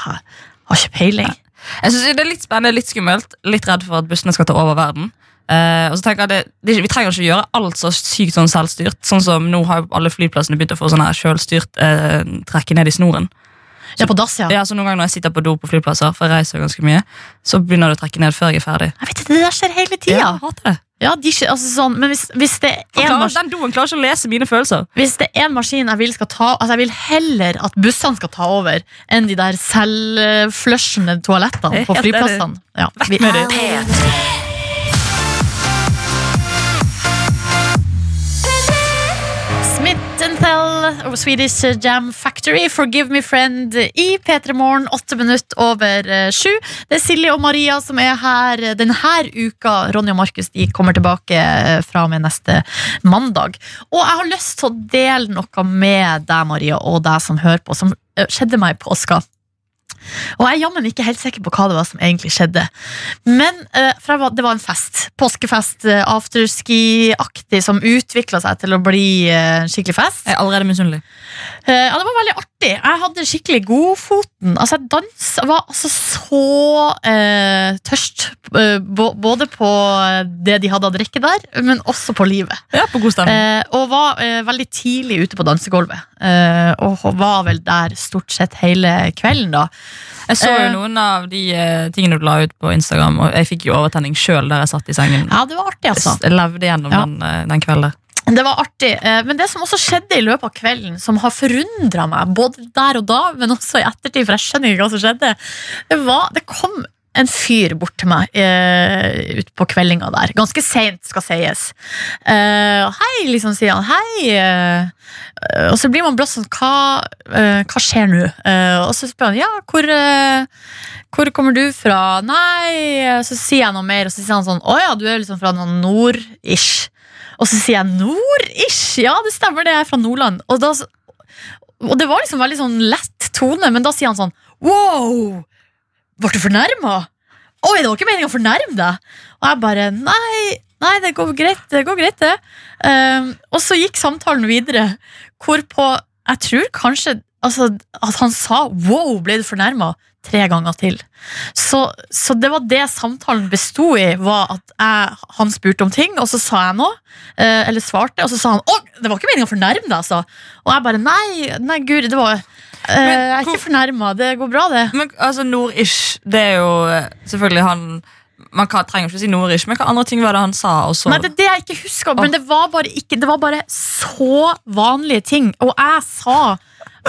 S3: Har ikke peiling.
S2: Jeg synes Det er litt spennende, litt skummelt, litt redd for at bussene skal ta over verden. Eh, og så tenker jeg det, det, Vi trenger ikke gjøre alt så sykt sånn selvstyrt. Sånn som Nå har jo alle flyplassene begynt å få sånn her selvstyrt uh, trekke ned i snoren.
S3: Ja, på dass, ja.
S2: Ja, så Noen ganger når jeg sitter på do på flyplasser, for jeg reiser ganske mye, så begynner det å trekke ned før jeg er ferdig.
S3: Jeg vet Det der skjer hele tida.
S2: Ja, jeg hater det.
S3: Ja, de, altså, sånn, men hvis, hvis, det er
S2: klarer, den doen klarer ikke å lese mine følelser.
S3: hvis det er en maskin jeg vil skal ta Altså Jeg vil heller at bussene skal ta over, enn de der selvflushende toalettene på flyplassene. Ja, vi,
S2: med det.
S3: Smith og Swedish Jam Factory, Forgive Me Friend i P3 Morgen, åtte minutter over eh, sju. Det er Silje og Maria som er her denne uka. Ronny og Markus de kommer tilbake eh, fra og med neste mandag. Og jeg har lyst til å dele noe med deg, Maria, og deg som hører på, som eh, skjedde meg i påska. Og jeg er jammen ikke helt sikker på hva det var som egentlig skjedde. Men eh, var, det var en fest. Påskefest, eh, afterski-aktig, som utvikla seg til å bli eh, skikkelig fest.
S2: Jeg er allerede misunnelig.
S3: Eh, ja, det var veldig artig. Jeg hadde skikkelig godfoten. Altså, jeg dans, var altså så eh, tørst. eh, både på det de hadde å drikke der, men også på livet.
S2: Ja, på god stemning.
S3: Eh, og var veldig tidlig ute på dansegulvet. Eh, og var vel der stort sett hele kvelden, da.
S2: Jeg så jo
S3: eh,
S2: noen av de eh, tingene du la ut på Instagram, og jeg fikk jo overtenning sjøl der jeg satt i sengen.
S3: Ja, det var artig, altså.
S2: Jeg levde gjennom
S3: Ja.
S2: den, eh, den kvelden.
S3: Det var artig. Men det som også skjedde i løpet av kvelden, som har forundra meg, både der og da, men også i ettertid, for jeg skjønner ikke hva som skjedde, det var Det kom en fyr bort til meg eh, utpå kveldinga der. Ganske seint, skal sies. Eh, hei, liksom, sier han. Hei. eh, eh, og så blir man blåst sånn Hva, eh, hva skjer nå? Eh, og så spør han ja, hvor eh, hvor kommer du fra? Nei, så sier jeg noe mer, og så sier han sånn Å ja, du er liksom fra noe nord-ish. Og så sier jeg nord-ish. Ja, det stemmer, det er fra Nordland. Og, da, og det var liksom veldig sånn lett tone, men da sier han sånn Wow! Ble du fornærma? Oi, det var ikke meninga å fornærme deg. Og jeg bare Nei, nei det går greit, det. går greit det. Um, og så gikk samtalen videre, hvorpå jeg tror kanskje altså, at han sa wow, ble du fornærma? Tre ganger til. Så, så det var det samtalen besto i, var at jeg, han spurte om ting, og så sa jeg noe. eh, eller svarte, og så sa han å, det var ikke meninga å fornærme deg, altså. Og jeg bare nei, nei, guri, det var eh, Jeg er ikke fornærma, det går bra, det.
S2: Men altså, Nord-ish, det er jo eh, selvfølgelig han Man kan, trenger ikke å si Nord-ish, men hva andre ting var det han sa?
S3: Nei, det er det jeg ikke husker, men det var bare ikke Det var bare så vanlige ting. Og jeg sa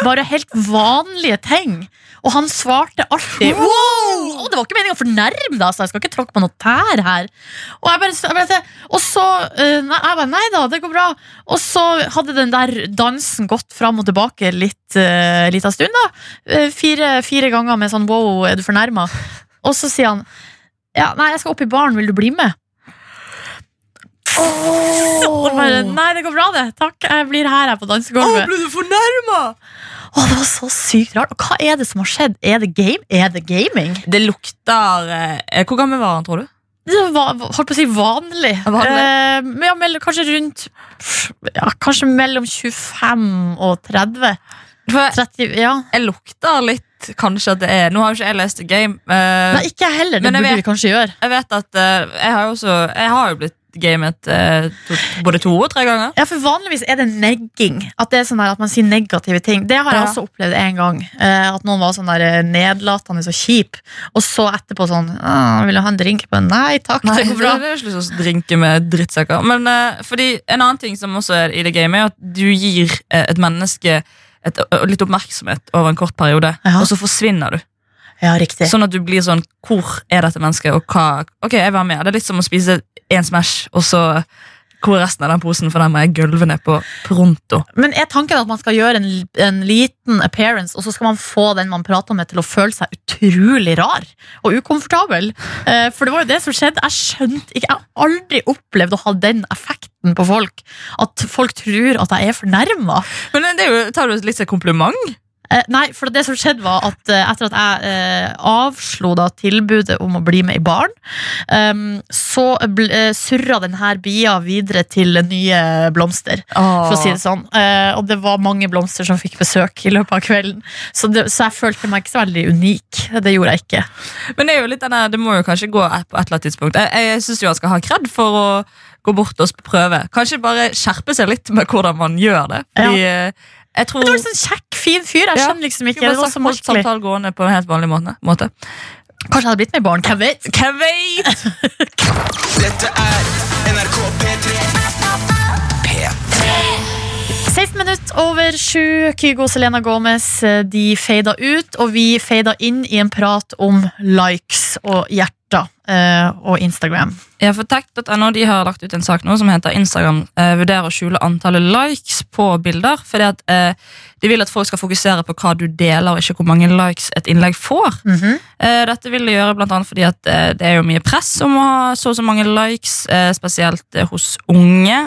S3: bare helt vanlige ting. Og han svarte alltid wow! Og Det var ikke meningen å fornærme deg, så jeg skal ikke tråkke på noe tær her. Og, jeg bare, jeg bare, og så eh, nei, jeg bare, nei da, det går bra. Og så hadde den der dansen gått fram og tilbake litt uh, lita stund, da. Eh, fire, fire ganger med sånn wow, er du fornærma? Og så sier han ja, nei, jeg skal opp i baren, vil du bli med? Og bare, nei, det går bra det, takk, jeg blir her, her på dansegulvet.
S2: ble du fornærma?
S3: Å, det var så sykt rart. Og hva er det som har skjedd? Er det, game? Er det gaming?
S2: Det lukter eh, Hvor gammel var han, tror du?
S3: Det var, holdt på å si vanlig.
S2: Vanlig.
S3: Eh, men ja, mell- kanskje rundt ja, Kanskje mellom 25 og 30.
S2: For
S3: 30 ja.
S2: jeg lukter litt kanskje at det er Nå har jo ikke jeg lest The Game. Uh,
S3: Nei, ikke heller. Det
S2: Men jeg
S3: burde
S2: vet-
S3: vi kanskje gjøre.
S2: jeg vet at uh, jeg har jo også Jeg har jo blitt gamet eh, to, både to og tre ganger.
S3: Ja, for Vanligvis er det negging. At det er sånn at man sier negative ting. Det har jeg
S2: Ja.
S3: også opplevd en gang. Eh, at noen var sånn der eh, nedlatende og kjip. Og så etterpå sånn «Ah, 'Vil du ha en drink?' på Nei takk,
S2: Nei,
S3: det går bra.
S2: Det er ikke lyst til å drinke med drittsekker. Men eh, fordi En annen ting som også er i det gamet, er at du gir eh, et menneske et, litt oppmerksomhet over en kort periode,
S3: Ja.
S2: og så forsvinner du.
S3: Ja, riktig.
S2: Sånn at du blir sånn Hvor er dette mennesket, og hva Ok, jeg var med. Det er litt som å spise en Smash, og så hvor resten av den posen, for den må jeg gulve ned på pronto.
S3: Men er tanken at man skal gjøre en, en liten appearance, og så skal man få den man prater med, til å føle seg utrolig rar og ukomfortabel? Eh, for det var jo det som skjedde. Jeg skjønte ikke Jeg har aldri opplevd å ha den effekten på folk. At folk tror at jeg er fornærma.
S2: Men det er jo, tar du litt som kompliment?
S3: Eh, nei, for det som skjedde var at eh, etter at jeg eh, avslo da tilbudet om å bli med i baren, ehm, så eh, surra denne bia videre til nye blomster. For å si det sånn. Eh, og det var mange blomster som fikk besøk i løpet av kvelden. Så, det, så jeg følte meg ikke så veldig unik. Det gjorde jeg ikke.
S2: Men det er jo litt denne, det må jo kanskje gå på et eller annet tidspunkt. Jeg, jeg syns han skal ha kred for å gå bort og prøve. Kanskje bare skjerpe seg litt med hvordan man gjør det. Fordi eh, jeg tror
S3: Men det var litt sånn kjekk, fin fyr. Jeg skjønner liksom ikke. Det var så
S2: holdt samtalen gående på en helt vanlig måte. måte.
S3: Kanskje jeg hadde blitt med i baren. Hvem vet?
S2: Hvem vet?
S4: Dette er NRK P3. P3.
S3: 16 minutter over sju. Kygo og Selena Gomez eh, de feida ut, og vi feida inn i en prat om likes og hjerter eh, og Instagram.
S2: Ja, for Tech.no de har lagt ut en sak nå som heter Instagram eh, vurderer å skjule antallet likes på bilder. Fordi at eh, De vil at folk skal fokusere på hva du deler, og ikke hvor mange likes et innlegg får.
S3: Mhm.
S2: Eh, dette vil de gjøre blant annet fordi at det er jo mye press om å ha så og så mange likes, spesielt hos unge.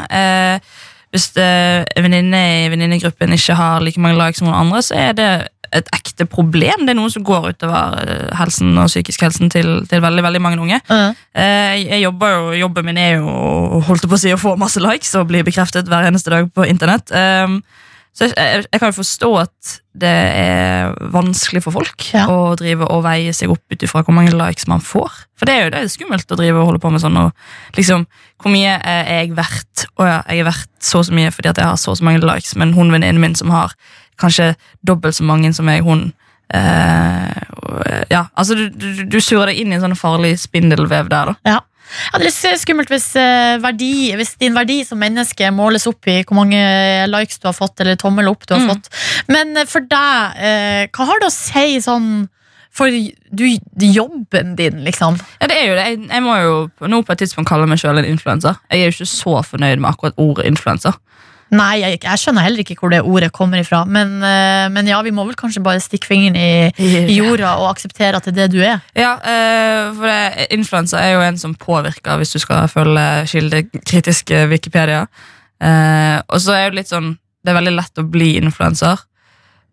S2: Hvis en venninne i venninnegruppen ikke har like mange likes som noen andre, så er det et ekte problem. Det er noe som går utover eh, helsen og psykisk helsen til, til veldig veldig mange unge.
S3: Eh,
S2: jeg jobber jo, Jobben min er jo holdt på å si, å få masse likes og bli bekreftet hver eneste dag på internett. Um, så jeg, jeg, jeg kan jo forstå at det er vanskelig for folk
S3: Ja.
S2: å drive og veie seg opp ut ifra hvor mange likes man får. For det er jo det er skummelt å drive og holde på med sånn. Og liksom, Hvor mye er jeg verdt? Å ja, jeg er verdt så og så mye fordi at jeg har så og så mange likes, men hun venninnen min som har kanskje dobbelt så mange som meg, hun eh, ja, altså du, du, du surrer deg inn i en sånn farlig spindelvev der, da.
S3: ja. Ja, det er litt skummelt hvis, eh, verdi, hvis din verdi som menneske måles opp i hvor mange likes du har fått, eller tommel opp du har
S2: Mm.
S3: fått. Men eh, for deg, eh, hva har det å si sånn for du, jobben din, liksom?
S2: Ja, det er jo det. Jeg, jeg må jo nå på et tidspunkt kalle meg sjøl en influenser. Jeg er jo ikke så fornøyd med akkurat ordet influenser.
S3: Nei, jeg, jeg skjønner heller ikke hvor det ordet kommer ifra. Men, eh, men ja, vi må vel kanskje bare stikke fingeren i, i jorda og akseptere at det er det du er.
S2: Ja, eh, for influensa er jo en som påvirker, hvis du skal følge kildekritisk eh, Wikipedia. Og så er det litt sånn Det er veldig lett å bli influenser.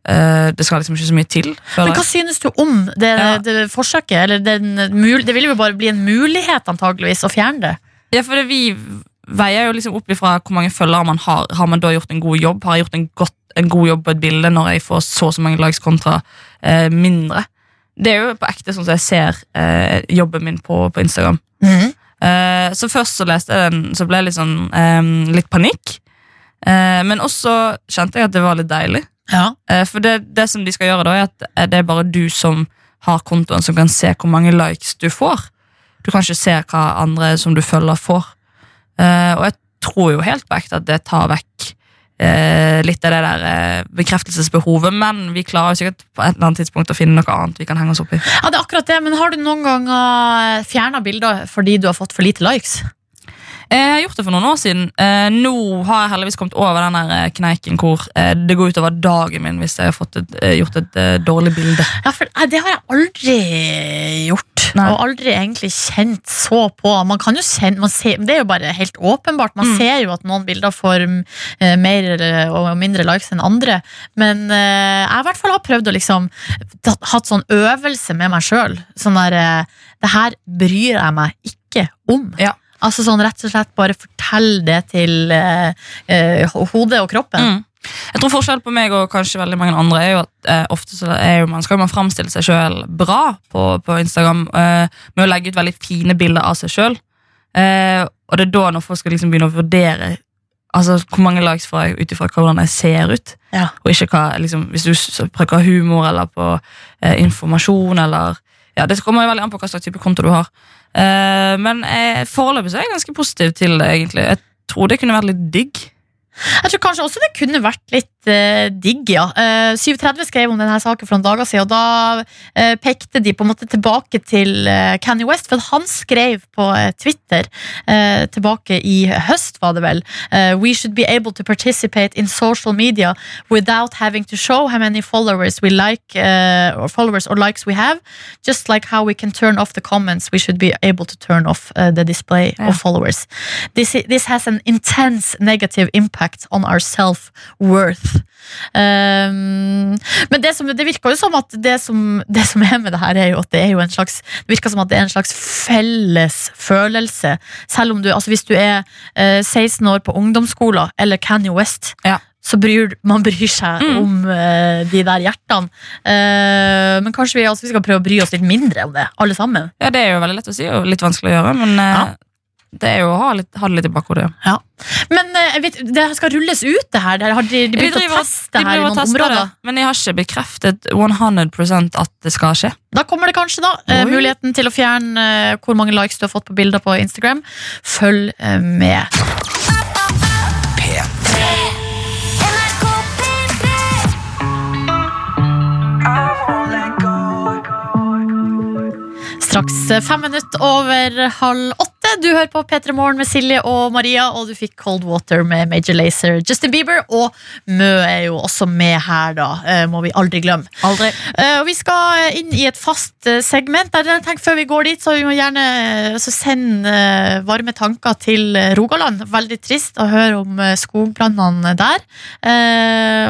S2: Det skal liksom ikke så mye til.
S3: Men hva synes du om det,
S2: Ja.
S3: det forsøket? Eller den, det vil jo bare bli en mulighet antageligvis å fjerne det.
S2: Ja, for det, vi veier jo liksom opp ifra hvor mange følgere man har. Har man da gjort en god jobb? Har jeg gjort en, godt, en god jobb på et bilde når jeg får så og så mange likes kontra eh, mindre? Det er jo på ekte sånn som jeg ser eh, jobben min på, på Instagram. Eh, så først så leste jeg den, så ble jeg litt sånn eh, litt panikk. Eh, men også kjente jeg at det var litt deilig.
S3: Ja.
S2: Eh, for det, det som de skal gjøre da, er at eh, det er bare du som har kontoen, som kan se hvor mange likes du får. Du kan ikke se hva andre som du følger, får. Eh, og jeg tror jo helt på at det tar vekk eh, litt av det der eh, bekreftelsesbehovet, men vi klarer jo sikkert på et eller annet tidspunkt å finne noe annet vi kan henge oss opp i.
S3: ja, det er akkurat det. Men har du noen ganger fjerna bilder fordi du har fått for lite likes?
S2: Jeg har gjort det for noen år siden. Eh, nå har jeg heldigvis kommet over den eh, kneiken hvor eh, det går utover dagen min hvis jeg har fått et, eh, gjort et eh, dårlig bilde.
S3: Ja, for Det har jeg aldri gjort.
S2: Nei.
S3: Og aldri egentlig kjent så på. Man kan jo kjenne, man ser, Det er jo bare helt åpenbart. Man
S2: Mm.
S3: ser jo at noen bilder får eh, mer og mindre likes enn andre. Men eh, jeg i hvert fall har prøvd å liksom hatt sånn øvelse med meg sjøl. Sånn der eh, Det her bryr jeg meg ikke om.
S2: Ja.
S3: Altså sånn rett og slett bare fortell det til eh, eh, hodet og kroppen.
S2: Mm. Jeg tror forskjell på meg og kanskje veldig mange andre er jo at eh, ofte så er jo man, skal man framstille seg sjøl bra på, på Instagram eh, med å legge ut veldig fine bilder av seg sjøl. Eh, og det er da når folk skal liksom begynne å vurdere Altså hvor mange likes får jeg ut ifra hvordan jeg ser ut.
S3: Ja.
S2: Og ikke hva, liksom, hvis du prøver humor eller på eh, informasjon eller ja, Det kommer jo veldig an på hva slags type konto du har. Eh, men eh, foreløpig er jeg ganske positiv til det, egentlig. Jeg tror det kunne vært litt digg.
S3: Jeg tror kanskje også det kunne vært litt eh, digg, ja. Eh, 730 skrev om denne saken for noen dager siden, og da eh, pekte de på en måte tilbake til eh, Kanye West, for han skrev på eh, Twitter eh, tilbake i høst, var det vel, We should be able to participate in social media without having to show how many followers we like, or followers or likes we have. Just like how we can turn off the comments, we should be able to turn off the display
S2: Ja.
S3: of followers. This, this has an intense negative impact on our self-worth. Um, men det, som, det virker jo som at det som, det som er med det her, er jo at det er jo en slags Det virker som at det er en slags felles følelse. Selv om du, altså hvis du er uh, 16 år på ungdomsskolen eller Kanye West,
S2: Ja.
S3: så bryr man bryr seg
S2: Mm.
S3: om uh, de der hjertene. Uh, men kanskje vi, altså, vi skal prøve å bry oss litt mindre om det, alle sammen.
S2: Ja, Det er jo veldig lett å si og litt vanskelig å gjøre, men eh,
S3: Ja.
S2: Det er jo å ha, litt, ha det litt i bakhodet. Ja.
S3: Men eh, jeg vet, det skal rulles ut, det her. Har de, de begynt å teste her i noen områder.
S2: det, men jeg har ikke bekreftet 100% at det skal skje.
S3: Da kommer det kanskje da eh,
S2: Oi.
S3: muligheten til å fjerne eh, hvor mange likes du har fått på bilder på Instagram. Følg med. Straks eh, fem minutter over halv åtte. Du hører på P3 Morgen med Silje og Maria, og du fikk Cold Water med Major Lazer, Justin Bieber, og Mø er jo også med her, da. eh, Må vi aldri glemme.
S2: Aldri.
S3: Eh, og Vi skal inn i et fast segment. Jeg tenker Før vi går dit, så vi må gjerne sende varme tanker til Rogaland. Veldig trist å høre om skogbrannene der.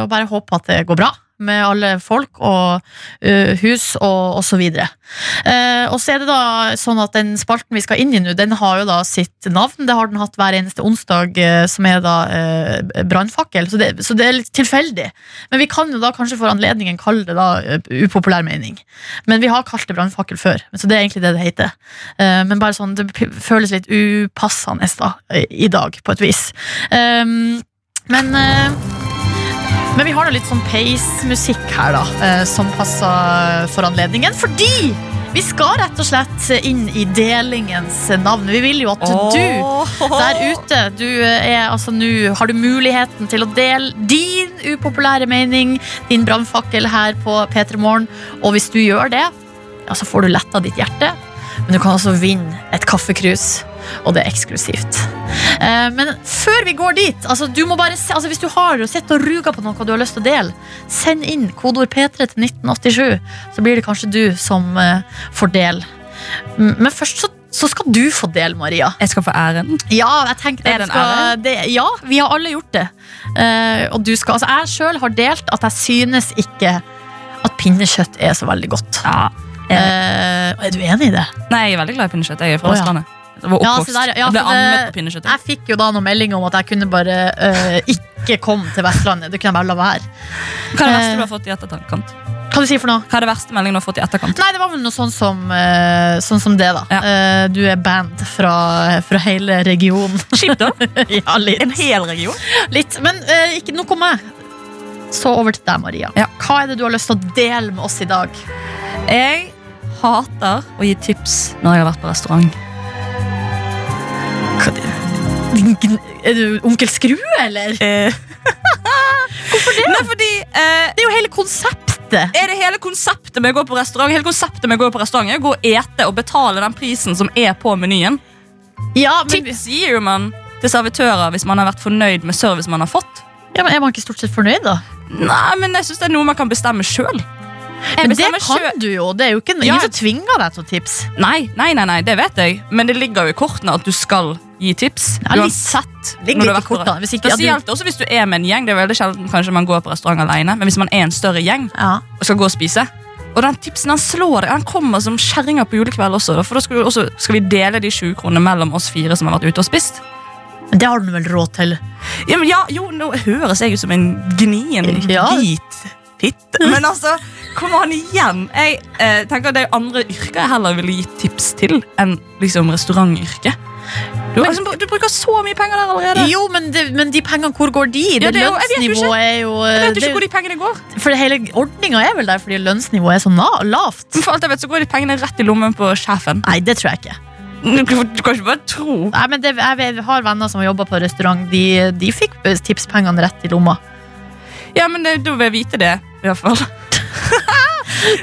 S3: Og bare håpe at det går bra med alle folk og uh, hus og osv. Uh, og så er det da sånn at den spalten vi skal inn i nå, den har jo da sitt navn. Det har den hatt hver eneste onsdag, uh, som er da uh, brannfakkel. Så, så det er litt tilfeldig. Men vi kan jo da kanskje for anledningen kalle det da upopulær mening. Men vi har kalt det brannfakkel før, så det er egentlig det det heter. Men bare sånn, det føles litt upassende da, i dag, på et vis. Men men vi har da litt sånn pace-musikk her, da, eh, som passer for anledningen. Fordi vi skal rett og slett inn i delingens navn. Vi vil jo at du der ute, du er altså nå Har du muligheten til å dele din upopulære mening, din brannfakkel her på P3 Morgen, og hvis du gjør det, ja, så får du letta ditt hjerte. Men du kan også vinne et kaffekrus, og det er eksklusivt. Eh, men før vi går dit, altså, du må bare altså, hvis du har sett og ruga på noe du har lyst til å dele, send inn kodeord P3 til 1987, så blir det kanskje du som eh, får del. Men først så, så skal du få del, Maria.
S2: Jeg skal få æren.
S3: Ja, jeg tenkte
S2: Er det en ære?
S3: det, ja, vi har alle gjort det. Uh, og du skal, altså, jeg sjøl har delt at jeg synes ikke at pinnekjøtt er så veldig godt.
S2: Ja.
S3: Eh, er du enig i det?
S2: Nei, jeg er veldig glad i pinnekjøtt. Jeg er fra
S3: Å, ja.
S2: Var
S3: Ja,
S2: oppvokst.
S3: der, ja,
S2: jeg ble
S3: det-
S2: på.
S3: Jeg fikk jo da noen melding om at jeg kunne bare uh, ikke komme til Vestlandet. Det kunne bare la være.
S2: Hva er det verste
S3: Eh.
S2: du har fått i etterkant?
S3: Hva du si for noe?
S2: Hva er det verste meldingen du har fått i etterkant?
S3: Nei, det var vel noe sånn som, uh, sånn som det, da.
S2: Ja.
S3: Uh, du er band fra, fra hele regionen.
S2: Kjipt, da.
S3: ja, litt.
S2: En hel region.
S3: litt. Men ikke nok om meg. Så over til deg, Maria.
S2: Ja.
S3: Hva er det du har lyst til å dele med oss i dag?
S2: Jeg hater å gi tips når jeg har vært på restaurant.
S3: Er du onkel Skrue, eller?
S2: Hvorfor det? Nei, fordi eh,
S3: Det er jo hele konseptet.
S2: er det hele konseptet med å gå på restaurant Hele konseptet med å gå på restaurant er å gå og ete og betale den prisen som er på menyen.
S3: Ja, men,
S2: Tips gir man til servitører hvis man har vært fornøyd med service man har fått.
S3: ja, men er man ikke stort sett fornøyd, da?
S2: Nei, men jeg synes det er noe man kan bestemme sjøl.
S3: Men det kan du jo. Det er jo ikke ingen
S2: Ja.
S3: som tvinger deg til å tipse.
S2: Nei, nei, nei, nei, det vet jeg. Men det ligger jo i kortene at du skal gi tips.
S3: Ja, litt.
S2: Du har
S3: litt i kortene, hvis ikke- ja, du-
S2: også hvis du er med en gjeng. Det er veldig sjelden kanskje man går på restaurant alene, men hvis man er en større gjeng
S3: Ja.
S2: og skal gå og spise. Og den tipsen han slår deg, han kommer som kjerringa på julekveld også. For da skal, også, skal vi dele de 20 kronene mellom oss fire som har vært ute og spist.
S3: Det har du vel råd til?
S2: Ja, men ja, jo, nå høres jeg ut som en gnien
S3: Ja.
S2: hvit fitte. Men altså, kom an igjen. Jeg eh, tenker Det er andre yrker jeg heller ville gitt tips til enn liksom restaurantyrket. Du, men, liksom, du bruker så mye penger der allerede.
S3: Jo, men, de, men de pengene, hvor går de?
S2: Ja,
S3: det
S2: det er jo- jeg vet jo ikke.
S3: lønnsnivået det-
S2: hvor de pengene går.
S3: For hele ordninga er vel der fordi lønnsnivået er så lavt?
S2: Men for alt jeg vet, så går de pengene rett i lommen på sjefen.
S3: Nei, det tror jeg ikke.
S2: Du kan ikke bare tro.
S3: Nei, men det, jeg har venner som har jobba på restaurant. De, de fikk tipspengene rett i lomma.
S2: Ja, men da vil jeg vite det, i hvert fall.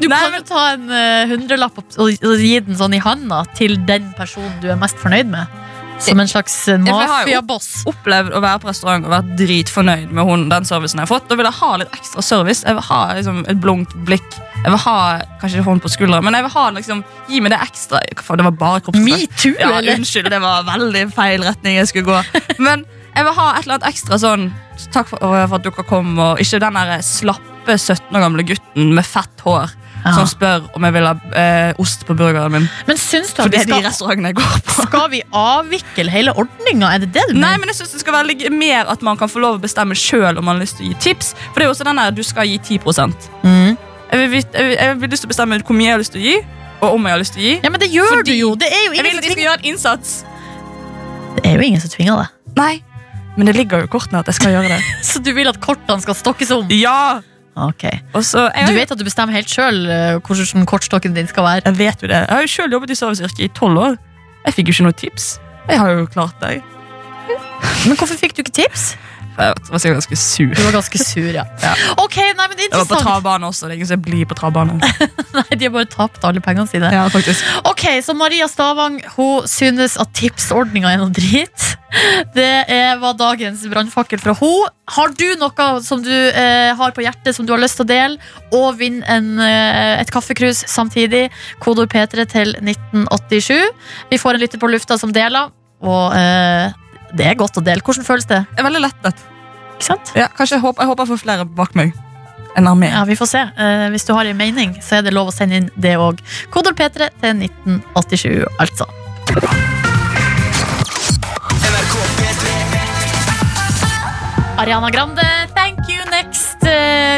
S3: Du
S2: Nei,
S3: kan jo ta en eh, hundrelapp og, og, og gi den sånn i handa til den personen du er mest fornøyd med. Som en slags eh,
S2: for jeg har jo-
S3: mafiaboss.
S2: opplevd å være på restaurant og vært dritfornøyd med hun, den servicen jeg har fått. Da vil jeg ha litt ekstra service. Jeg vil ha liksom, et blunkt blikk. Jeg vil ha kanskje ikke hånd på skulderen, men jeg vil ha liksom, gi meg det ekstra. Hva faen, Det var bare kroppsspråk.
S3: Metoo,
S2: Ja,
S3: eller?
S2: unnskyld, det var veldig feil retning jeg skulle gå. Men jeg vil ha et eller annet ekstra sånn Takk for, for at dere kom, og ikke den der slappe 17 år gamle gutten med fett hår
S3: Ja.
S2: som spør om jeg vil ha eh, ost på burgeren min.
S3: Men syns du at
S2: det
S3: vi
S2: er de
S3: skal,
S2: restaurantene jeg går på.
S3: skal vi avvikle hele ordninga? Er det det du
S2: Nei, men jeg synes det skal være mer at man kan få lov å bestemme sjøl om man har lyst til å gi tips. For det er jo også den der, du skal gi 10
S3: Mm.
S2: Jeg vil, jeg jeg vil lyst til å bestemme hvor mye jeg har lyst til å gi, og om jeg har lyst til å gi.
S3: Ja, men det gjør
S2: Fordi-
S3: du jo! Det er jo
S2: Jeg vil at de skal gjøre en innsats.
S3: Det er jo ingen som tvinger deg.
S2: Nei, men det ligger jo i kortene at jeg skal gjøre det.
S3: Så du vil at kortene skal stokkes om?
S2: Ja!
S3: Ok
S2: Og så, jeg,
S3: Du vet at du bestemmer helt sjøl hvordan kortstokken din skal være?
S2: jeg vet jo det. Jeg har jo sjøl jobbet i serviceyrket i tolv år. Jeg fikk jo ikke noe tips. Jeg har jo klart det.
S3: Men hvorfor fikk du ikke tips?
S2: Jeg var sikkert ganske sur.
S3: Du var ganske sur, ja.
S2: Ja.
S3: Ok, nei, men
S2: Jeg var på travbane også. Det er ingen som blir på travbane.
S3: Nei, De har bare tapt alle pengene sine.
S2: Ja, faktisk.
S3: Ok, Så Maria Stavang hun synes at tipsordninga er noe drit. Det er, var dagens brannfakkel fra henne. Har du noe som du eh, har på hjertet som du har lyst til å dele, og vinne en, eh, et kaffekrus samtidig, kodord P3 til 1987. Vi får en lytter på lufta som deler, og eh, det er godt å dele. Hvordan føles det?
S2: Jeg er veldig lettet.
S3: Ikke sant?
S2: Ja, kanskje jeg håper, jeg håper jeg får flere bak meg. En armé.
S3: Ja, Vi får se. Eh, hvis du har en mening, så er det lov å sende inn det òg. Kodord P3 til 1987, altså.
S4: NRK P3
S3: Ariana Grande, thank you next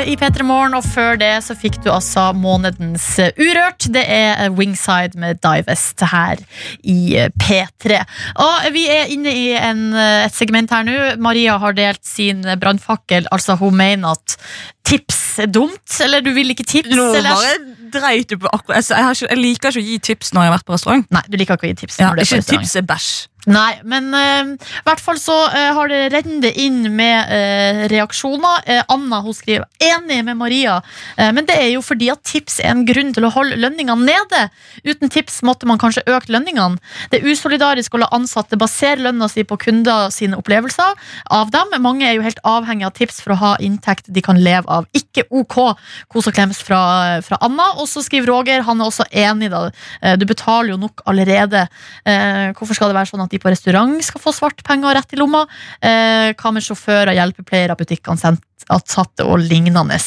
S3: i P3 Morgen. Og før det så fikk du altså månedens eh, Urørt. Det er eh, Wingside med Divest her i eh, P3. Og vi er inne i en, eh, et segment her nå. Maria har delt sin eh, brannfakkel. Altså hun mener at tips er dumt. Eller du vil ikke tips?
S2: Nå
S3: eller?
S2: bare dreit du på akkurat jeg, jeg, har ikke, jeg liker ikke å gi tips når jeg har vært på restaurant.
S3: Nei, du liker ikke å gi tips.
S2: Ja, ikke tips er bæsj.
S3: Nei, men i i hvert fall så uh, har det rennet inn med uh, reaksjoner. Eh, Anna hun skriver enig med Maria, eh, men det er jo fordi at tips er en grunn til å holde lønningene nede. Uten tips måtte man kanskje økt lønningene. Det er usolidarisk å la ansatte basere lønna si på kunder sine opplevelser av dem. Mange er jo helt avhengig av tips for å ha inntekt de kan leve av. Ikke ok, kos og klems fra, fra Anna. Og så skriver Roger, han er også enig, da. Eh, Du betaler jo nok allerede. Eh, hvorfor skal det være sånn at de på restaurant skal få svart penger rett i lomma? Eh, hva med sjåfører, hjelpepleiere, butikkansatte og lignende?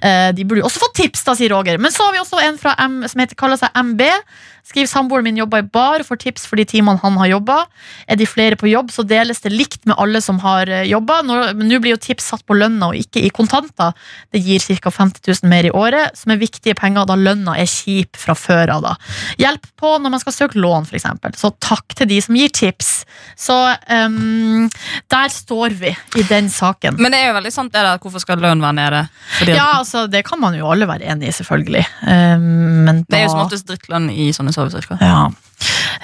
S3: Eh, de burde også få tips, da, sier Roger. Men så har vi også en fra M, som heter, kaller seg MB. Skriv samboeren min jobber i bar får tips for de timene han har jobba. Er de flere på jobb, så deles det likt med alle som har eh, jobba. Nå blir jo tips satt på lønna og ikke i kontanter. Det gir ca. 50 000 mer i året, som er viktige penger da lønna er kjip fra før av. Hjelp på når man skal søke lån, f.eks. Så takk til de som gir tips. Så um, der står vi i den saken.
S2: Men det er jo veldig sant det der, hvorfor skal lønn være nede? Fordi
S3: Ja, altså, det kan man jo alle være enig i, selvfølgelig. Ehm, men
S2: Det er jo
S3: da-
S2: som oftest drittlønn i sånne serviceyrker.
S3: Ja.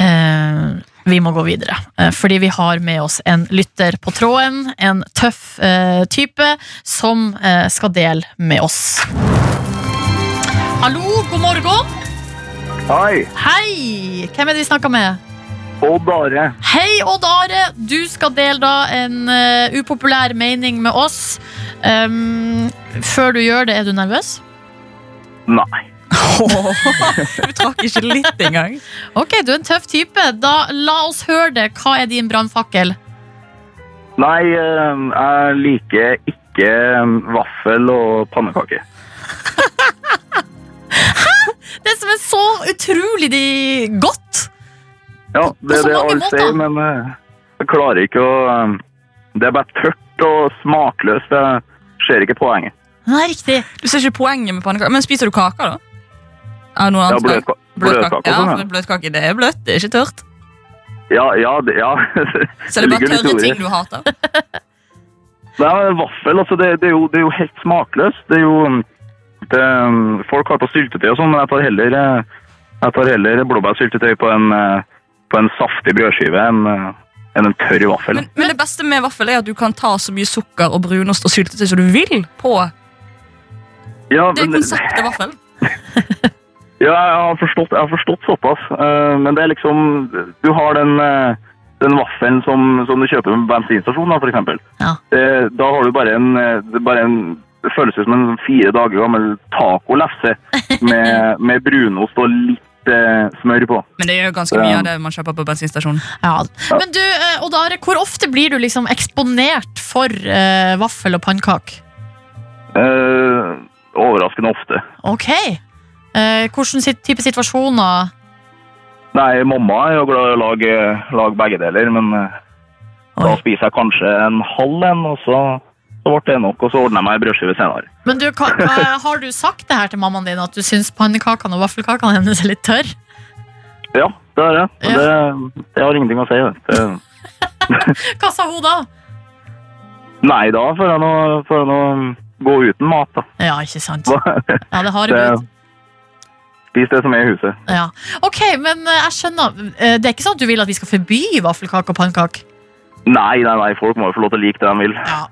S3: Uh, vi må gå videre, uh, fordi vi har med oss en lytter på tråden. En tøff uh, type som eh, skal dele med oss. Hallo, god morgen.
S5: Hei,
S3: Hei! Hvem er det vi snakker med?
S5: Odd Are.
S3: Hei, Odd Are. Du skal dele da en uh, upopulær mening med oss. Um, før du gjør det, er du nervøs?
S5: Nei.
S2: Du trakk ikke litt engang.
S3: Ok, du er en tøff type. Da La oss høre det. Hva er din brannfakkel?
S5: Nei, eh, jeg liker ikke eh, vaffel og pannekaker.
S3: Det som er så utrolig de- godt!
S5: Ja, det er det alle sier, men eh, jeg klarer ikke å eh, Det er bare tørt og smakløst. Jeg ser ikke poenget.
S3: Nei, riktig.
S2: Du ser ikke poenget med pannekaker. Men spiser du kaker, da? Er det noe
S5: Ja,
S2: annet?
S5: bløtka bløtkake
S2: Ja,
S5: sånn.
S2: for bløtkake det er bløtt, det er ikke tørt.
S5: Ja, ja, det, ja.
S2: Så det er bare tørre ting du hater.
S5: Nei, er vaffel, altså, det, det, er jo, det er jo helt smakløst. Det er jo det, Folk har på syltetøy og sånn, men jeg tar heller, eh, jeg tar heller blåbærsyltetøy på en, eh, på en saftig brødskive enn eh, enn en tørr vaffel.
S2: Men, men det beste med vaffel er at du kan ta så mye sukker og brunost og syltetøy som du vil på
S5: ja,
S2: det
S5: er
S2: konseptet vaffel.
S5: Ja, jeg har forstått, jeg har forstått såpass. Eh, men det er liksom Du har den, eh, den vaffelen som, som du kjøper på bensinstasjonen, f.eks.
S3: Ja.
S5: Da har du bare en, det bare en Det føles ut som en fire dager gammel tacolefse med, med brunost og litt eh, smør på.
S2: Men det gjør ganske mye av det man kjøper på bensinstasjonen.
S3: Ja. Men du, eh, Odd Are, hvor ofte blir du liksom eksponert for uh, vaffel og pannekake?
S5: Uh, overraskende ofte.
S3: Ok. Uh, Hvilken type situasjoner?
S5: Nei, mamma er jo glad i å lage, lage begge deler, men da spiser jeg kanskje en halv en, og så, så ble det nok, og så ordner jeg meg ei brødskive senere.
S3: Men du, hva, hva, Har du sagt det her til mammaen din, at du syns pannekakene og vaffelkakene hennes er litt tørre?
S5: Ja, det er det. Men Det, Jeg har ingenting å si. Det. Det,
S3: Hva sa hun da?
S5: nei, da får jeg nå, får jeg nå gå uten mat, da.
S3: Ja, ikke sant. Ja, det har
S5: Det, spis det som er i huset.
S3: Ja. Ok, men eh, jeg skjønner. Eh, Det er ikke sånn at du vil at vi skal forby vaffelkake og pannekake?
S5: Nei, nei, nei, folk må jo få lov til å like det de vil.
S3: Ja.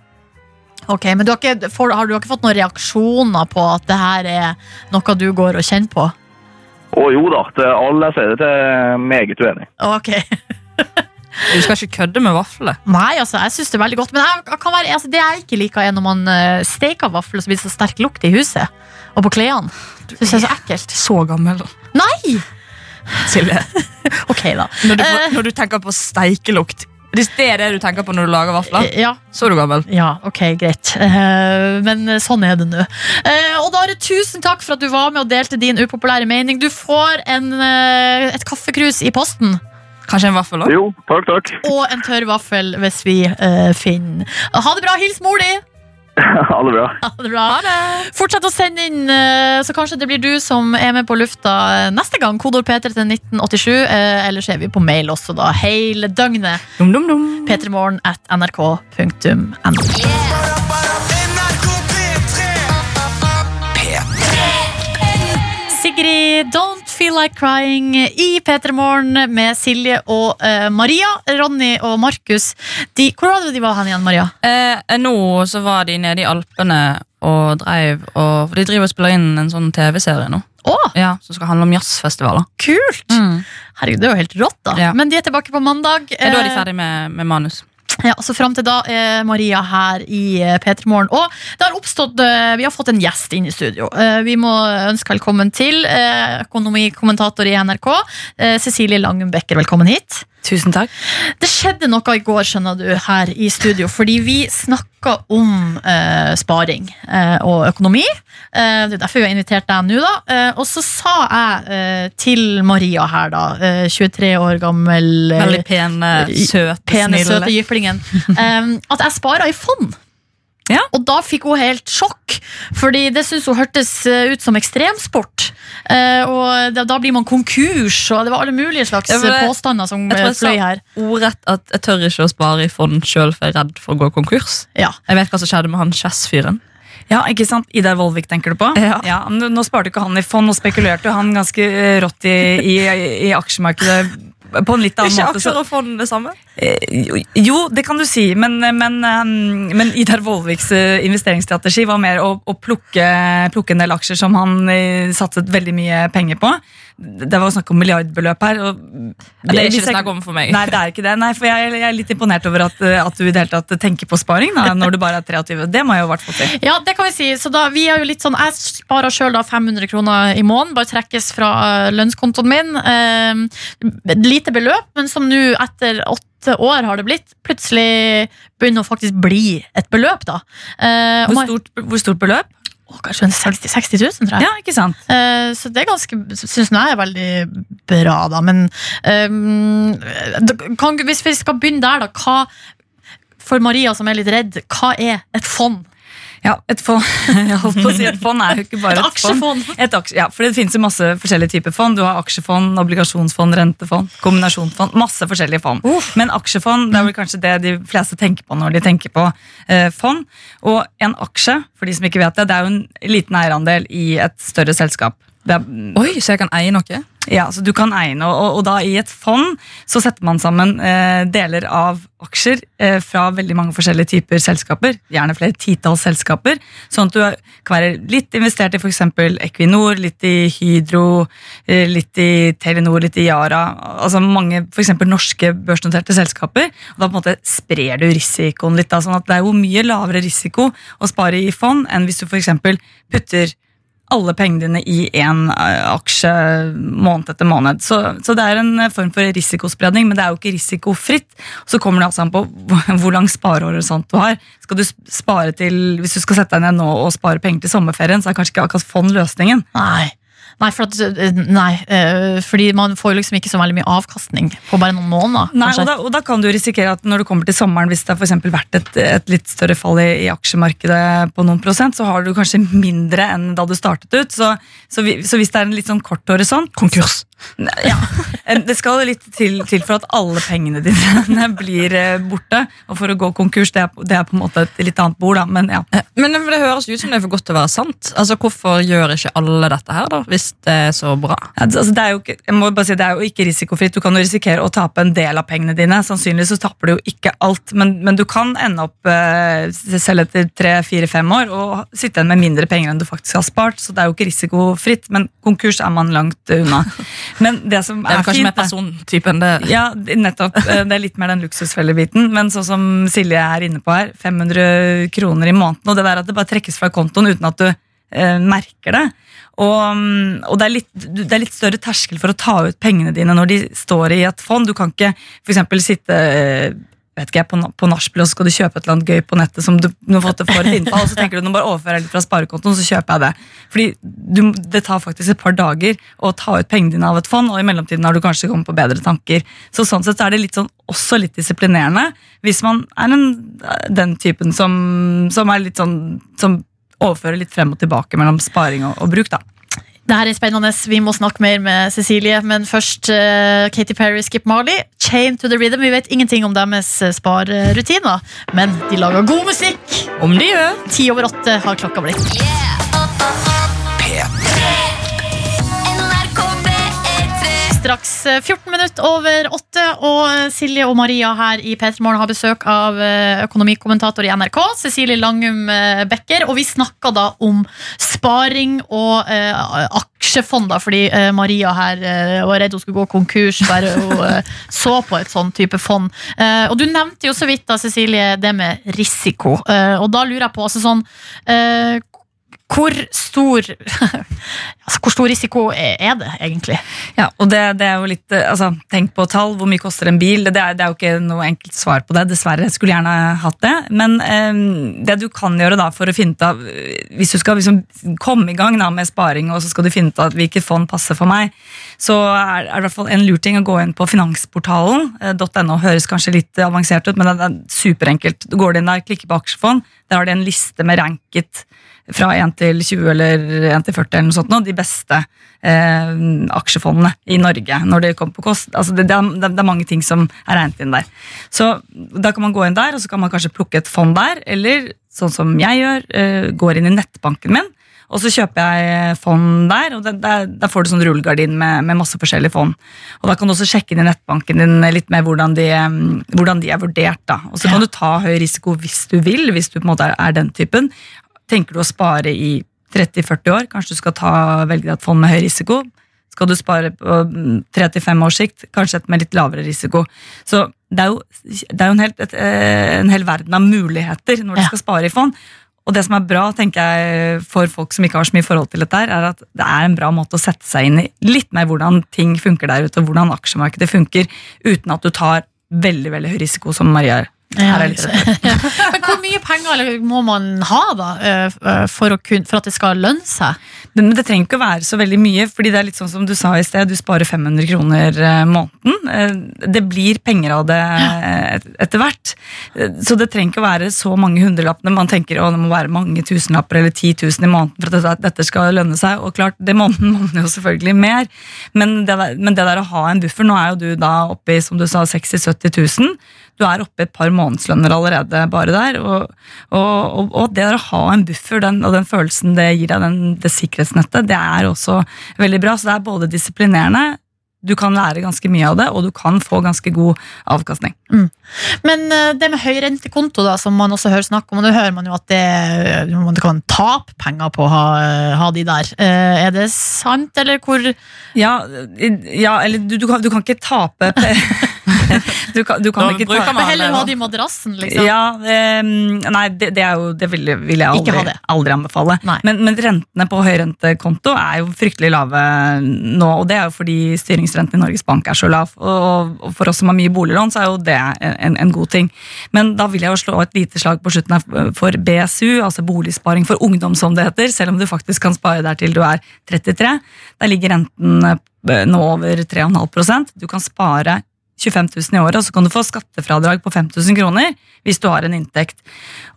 S3: Ok, Men du har, ikke, for, har du ikke fått noen reaksjoner på at det her er noe du går og kjenner på?
S5: Å jo da, til alle jeg sier det til, er meget uenig.
S3: Ok.
S2: Du skal ikke kødde med vafler.
S3: Nei, altså, jeg syns det er veldig godt. Men jeg, være, altså, det jeg ikke liker, er når man uh, steker vafler så blir det så sterk lukt i huset. Og på klærne. Syns jeg er så ekkelt.
S2: Så gammel.
S3: Nei!
S2: Silje.
S3: Ok, da.
S2: Når du,
S3: Eh.
S2: når du tenker på steikelukt, hvis det er det du tenker på når du lager vafler,
S3: Ja,
S2: så er du gammel.
S3: ja ok, greit. Eh, men sånn er det nå. Eh, og Dare, tusen takk for at du var med og delte din upopulære mening. Du får en, eh, et kaffekrus i posten.
S2: Kanskje en vaffel òg?
S5: Jo, takk, takk.
S3: Og en tørr vaffel hvis vi eh, finner Ha det bra! Hils mor di!
S5: ha det bra.
S3: Ha det bra. Fortsett å sende inn, eh, så kanskje det blir du som er med på lufta eh, neste gang. Kodord P3 til 1987. Eller så er vi på mail også, da. Hele døgnet.
S2: Dum, dum, dum.
S3: P3morgen at nrk.no.
S4: NRK
S3: Sigrid, Don't Feel Like Crying i P3 Morgen med Silje og eh, Maria. Ronny og Markus. De, hvor var det de var hen igjen, Maria?
S2: Eh, nå så var de nede i Alpene og dreiv og de driver og spiller inn en sånn TV-serie nå.
S3: Oh.
S2: Ja, Som skal handle om jazzfestivaler.
S3: kult!
S2: Mm.
S3: Herregud, det er jo helt rått, da.
S2: Ja.
S3: Men de er tilbake på mandag.
S2: Ja, da er de
S3: Eh,
S2: ferdig med, med manus.
S3: Ja, så Fram til da er Maria her i eh, P3 Morgen. Og det har oppstått, eh, vi har fått en gjest inn i studio. Eh, Vi må ønske velkommen til eh, økonomikommentator i NRK, eh, Cecilie Langum Becker. Velkommen hit.
S6: Tusen takk.
S3: Det skjedde noe i går skjønner du, her i studio, fordi vi snakka om eh, sparing eh, og økonomi. Eh, det er derfor vi har invitert deg nå. da eh, Og så sa jeg eh, til Maria her, da, eh, 23 år gammel eh,
S2: Veldig pene, søte,
S3: pene,
S2: snill.
S3: søte jyplingen. At jeg sparer i fond.
S2: Ja.
S3: Og da fikk hun helt sjokk, Fordi det syntes hun hørtes eh, ut som ekstremsport. Eh, og da, da blir man konkurs, og det var alle mulige slags
S2: Ja, det-
S3: påstander som
S2: Jeg tror
S3: eh,
S2: jeg
S3: fløy her.
S2: ordrett at jeg tør ikke å spare i fond sjøl, for jeg er redd for å gå konkurs.
S3: Ja.
S2: Jeg vet hva som skjedde med han Chess-fyren.
S6: Ja, ikke sant? Idar Vollvik tenker du på?
S2: Ja.
S6: men Nå sparte ikke han i fond, og spekulerte han ganske eh, rått i, i, i aksjemarkedet på en litt annen
S2: Ikke
S6: måte. Ikke
S2: aksjer og fond det samme?
S6: Eh, jo- det kan du si, men, men, um, men Idar Vollviks eh, investeringsstrategi var mer å, å plukke, plukke en del aksjer som han eh, satset veldig mye penger på. Det var snakk om milliardbeløp her. Og
S2: Det er ikke det snakk om for meg.
S6: Nei, det er ikke det. Nei, for jeg, jeg er litt imponert over at, eh, at du i det hele tatt tenker på sparing da, når du bare er 23. Det må jeg jo i hvert fall si.
S3: Ja, det kan vi si. Så da, vi er jo litt sånn, Jeg sparer sjøl 500 kroner i måneden. Bare trekkes fra eh, lønnskontoen min. Eh, lite beløp, men som nå etter åtte år har det blitt, plutselig begynner å faktisk bli et beløp. da. Eh,
S6: Hvor stort, hvor stort beløp?
S3: Kanskje en 60, 60 000, tror jeg.
S6: Ja, ikke sant?
S3: Eh, Så det er ganske, synes jeg er veldig bra, da. Men eh, kan, hvis vi skal begynne der, da. Hva, for Maria som er litt redd, hva er et fond?
S6: Ja, et fond, jeg holdt på å si et fond er jo ikke bare
S3: Et
S6: et, fond. Et aksje, ja, for det finnes jo masse forskjellige typer fond. Du har aksjefond, obligasjonsfond, rentefond, kombinasjonsfond. Masse forskjellige fond. Men aksjefond det er vel kanskje det de fleste tenker på når de tenker på eh, fond. Og en aksje, for de som ikke vet det, det er jo en liten eierandel i et større selskap. Er,
S2: Oi, så jeg kan eie noe?
S6: Ja, så du kan eie noe, og, og da i et fond så setter man sammen eh, deler av aksjer eh, fra veldig mange forskjellige typer selskaper, gjerne flere titalls selskaper, sånn at du kan være litt investert i f.eks. Equinor, litt i Hydro, eh, litt i Telenor, litt i Yara, altså mange eksempel norske børsnoterte selskaper, og da på en måte sprer du risikoen litt, da, sånn at det er jo mye lavere risiko å spare i fond enn hvis du f.eks. putter alle pengene dine i én aksje måned etter måned. Så, så det er en eh, form for risikospredning, men det er jo ikke risikofritt. Så kommer det altså an på hvor lang sparehorisont du har. Skal du spare til, Hvis du skal sette deg ned nå og spare penger til sommerferien, så er kanskje ikke akkurat fond løsningen.
S3: Nei. Nei, for at, eh, nei, eh, fordi man får liksom ikke så veldig mye avkastning på bare noen måneder.
S6: Nei, og da, og da kan du risikere at når du kommer til sommeren, hvis det har for eksempel vært et, et litt større fall i, i aksjemarkedet på noen prosent, så har du kanskje mindre enn da du startet ut. Så, så, vi, så hvis det er en litt sånn kort horisont
S2: Konkurs.
S6: Ja, Det skal litt til, til for at alle pengene dine blir eh, borte. Og for å gå konkurs, det er, det er på en måte et litt annet bord, da. Men ja.
S2: Men men det høres ut som det er for godt til å være sant. Altså, Hvorfor gjør ikke alle dette her, da, hvis det er så bra?
S6: Ja, altså det, er jo ikke, jeg må bare si, det er jo ikke risikofritt. Du kan jo risikere å tape en del av pengene dine. Sannsynligvis så taper du jo ikke alt, men, men du kan ende opp eh, selv etter tre-fire-fem år og sitte igjen med mindre penger enn du faktisk har spart. Så det er jo ikke risikofritt, men konkurs er man langt unna. Men det som
S2: Det er
S6: er,
S2: vel kanskje
S6: fint
S2: mer persontypen det.
S6: Ja, nettopp. Eh, Det er litt mer den luksusfellebiten. Men sånn som Silje er inne på her, 500 kroner i måneden, og det der at det bare trekkes fra kontoen uten at du eh, merker det. Og, mm, og det, er litt, det er litt større terskel for å ta ut pengene dine når de står i et fond. Du kan ikke for sitte eh, vet ikke, på, på nachspiel og så skal du kjøpe et eller annet gøy på nettet som du du har fått får et innfall, og så tenker du nå bare overfører jeg litt fra sparekontoen, så kjøper jeg det. Fordi du, det tar faktisk et par dager å ta ut pengene dine av et fond, og i mellomtiden har du kanskje kommet på bedre tanker. Så sånn sett er det litt sånn, også litt disiplinerende hvis man er en, den typen som, som er litt sånn som overfører litt frem og tilbake mellom sparing og, og bruk. da.
S3: Det her er spennende. Vi må snakke mer med Cecilie. Men først uh, Katy Perry, Skip Marley, Chain to the Rhythm. Vi vet ingenting om deres eh, sparerutiner, men de lager god musikk.
S2: Om de gjør.
S3: Ti over åtte har klokka blitt.
S4: NRK
S3: Straks eh, 14 minutter over åtte, og eh, Silje og Maria her i P3 Morgen har besøk av eh, økonomikommentator i NRK, Cecilie Langum eh, Becker. Og vi snakka da om sparing og eh, aksjefond, da, fordi eh, Maria her eh, var redd hun skulle gå konkurs bare hun eh, så på et sånn type fond. Eh, og du nevnte jo så vidt, da, Cecilie, det med risiko. Eh, og da lurer jeg på, altså sånn eh, hvor stor, altså, hvor stor risiko er det egentlig?
S6: Ja, og det, det er jo litt, eh, altså, Tenk på tall, hvor mye koster en bil? Det er, det er jo ikke noe enkelt svar på det. Dessverre. Skulle gjerne hatt det. Men eh, det du kan gjøre da for å finne ut av Hvis du skal liksom komme i gang da med sparing, og så skal du finne ut av hvilket fond passer for meg, så er, er det i hvert fall en lur ting å gå inn på finansportalen. eh, høres kanskje litt avansert ut, men det er superenkelt. Du går inn der, klikker på aksjefond. Der har de en liste med ranket fra 1 til 20 eller 1 til 40 eller noe sånt, nå, de beste eh, aksjefondene i Norge. når det kommer på kost. Altså, det, det, er, det er mange ting som er regnet inn der. Så Da kan man gå inn der, og så kan man kanskje plukke et fond der, eller sånn som jeg gjør, eh, går inn i nettbanken min. Og så kjøper jeg fond der, og der får du sånn rullegardin med, med masse forskjellige fond. Og Da kan du også sjekke inn i nettbanken din litt mer hvordan de, eh, hvordan de er vurdert. da. Og så kan du ta høy risiko hvis du vil, hvis du på en måte er, er den typen. Tenker du å spare i 30-40 år, kanskje du skal ta, velge deg et fond med høy risiko. Skal du spare på 3-5 års sikt, kanskje et med litt lavere risiko. Så det er jo, det er jo en, hel, et, eh, en hel verden av muligheter når du
S3: Ja.
S6: skal spare i fond. Og det som er bra tenker jeg, for folk som ikke har så mye forhold til dette, er at det er en bra måte å sette seg inn i litt mer hvordan ting funker der ute, og hvordan aksjemarkedet funker, uten at du tar veldig veldig høy risiko, som Maria gjør. Litt.
S3: Men hvor mye penger eller, må man ha da, eh, eh, for, kun, for at det skal lønne seg?
S6: Det, det trenger ikke å være så veldig mye, fordi det er litt sånn som du sa i sted, du sparer 500 kroner eh, måneden. Det blir penger av det etter hvert. Så det trenger ikke å være så mange hundrelappene. Man tenker å det må være mange tusenlapper eller 10 000 i måneden for at dette, skal lønne seg. Og klart, det måneden måneder jo selvfølgelig mer, men det, der, men det der å ha en buffer Nå er jo du da oppe i som du sa, 60 000-70 000. Du er oppe i et par månedslønner allerede bare der. Og, og, og, det å ha en buffer den, og den følelsen det gir deg, den, det sikkerhetsnettet, det er også veldig bra. Så det er både disiplinerende, du kan lære ganske mye av det, og du kan få ganske god avkastning.
S3: Men eh, det med høyrentekonto, da, som man også hører snakk om, og nå hører man jo at det, man kan tape penger på å ha, ha de der. Eh, Er det sant, eller hvor
S6: Ja, ja eller du, du, kan, du kan ikke tape pe- Du kan, du kan ikke ta
S2: man-
S3: Heller ha de i madrassen, liksom?
S6: Ja, um, nei, det, det er jo Det vil, vil jeg aldri,
S3: det.
S6: aldri anbefale. Men, men rentene på høyrentekonto er jo fryktelig lave nå, og det er jo fordi styringsrenten i Norges Bank er så lav. Og, og for oss som har mye boliglån, så er jo det en, en god ting. Men da vil jeg jo slå et lite slag på slutten her for BSU, altså boligsparing for ungdom, som det heter, selv om du faktisk kan spare der til du er 33. Der ligger renten eh, nå over 3,5% Du kan spare 25 000 i året, og så kan du få skattefradrag på 5000 kroner hvis du har en inntekt.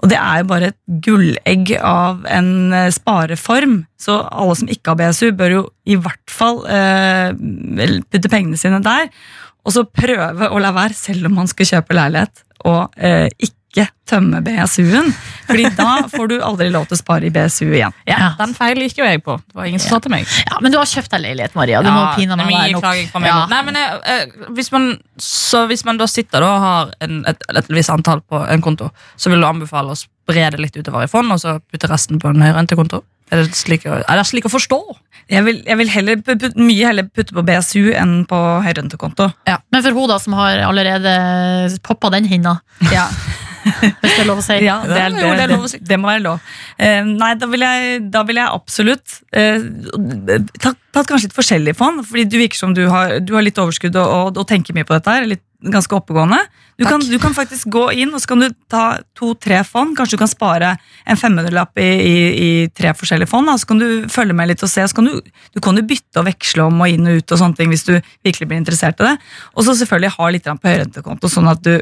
S6: Og det er jo bare et gullegg av en eh, spareform, så alle som ikke har BSU, bør jo i hvert fall eh, putte pengene sine der, og så prøve å la være, selv om man skal kjøpe leilighet, og eh, ikke tømme BSU-en, fordi da får du aldri lov til å spare i BSU igjen.
S3: Ja.
S2: Den feilen gikk jo jeg på. Det var ingen som sa til meg.
S3: Ja, men du har kjøpt deg leilighet, Maria. Du må pine meg være nok. Ja.
S2: Nei, men jeg, jeg, hvis, man, så hvis man da sitter da og har en, et, et visst antall på en konto, så vil du anbefale å spre det litt utover i fond, og så putte resten på en høyrentekonto? Er det slik, å- er det slik å forstå?
S6: Jeg vil, jeg vil heller, mye heller putte på BSU enn på høyrentekonto.
S3: Men for hun da, som har allerede poppa den hinna,
S6: Ja.
S3: hvis det er lov å si.
S6: Ja, det, er,
S2: det si.
S6: det, det må være lov. Eh, nei, da vil jeg, da vil jeg absolutt eh, tatt, tatt kanskje litt forskjellig fond, fordi du virker som du har, du har litt overskudd og, og, og tenker mye på dette her. Litt, ganske oppegående. Du kan, du kan faktisk gå inn og så kan du ta to-tre fond. Kanskje du kan spare en 500-lapp i, i, i tre forskjellige fond. Da. Så kan du følge med litt og se. Så kan du, du kan jo bytte og veksle om og inn og ut og sånne ting hvis du virkelig blir interessert i det. Og så selvfølgelig ha litt på høyrentekonto, sånn at du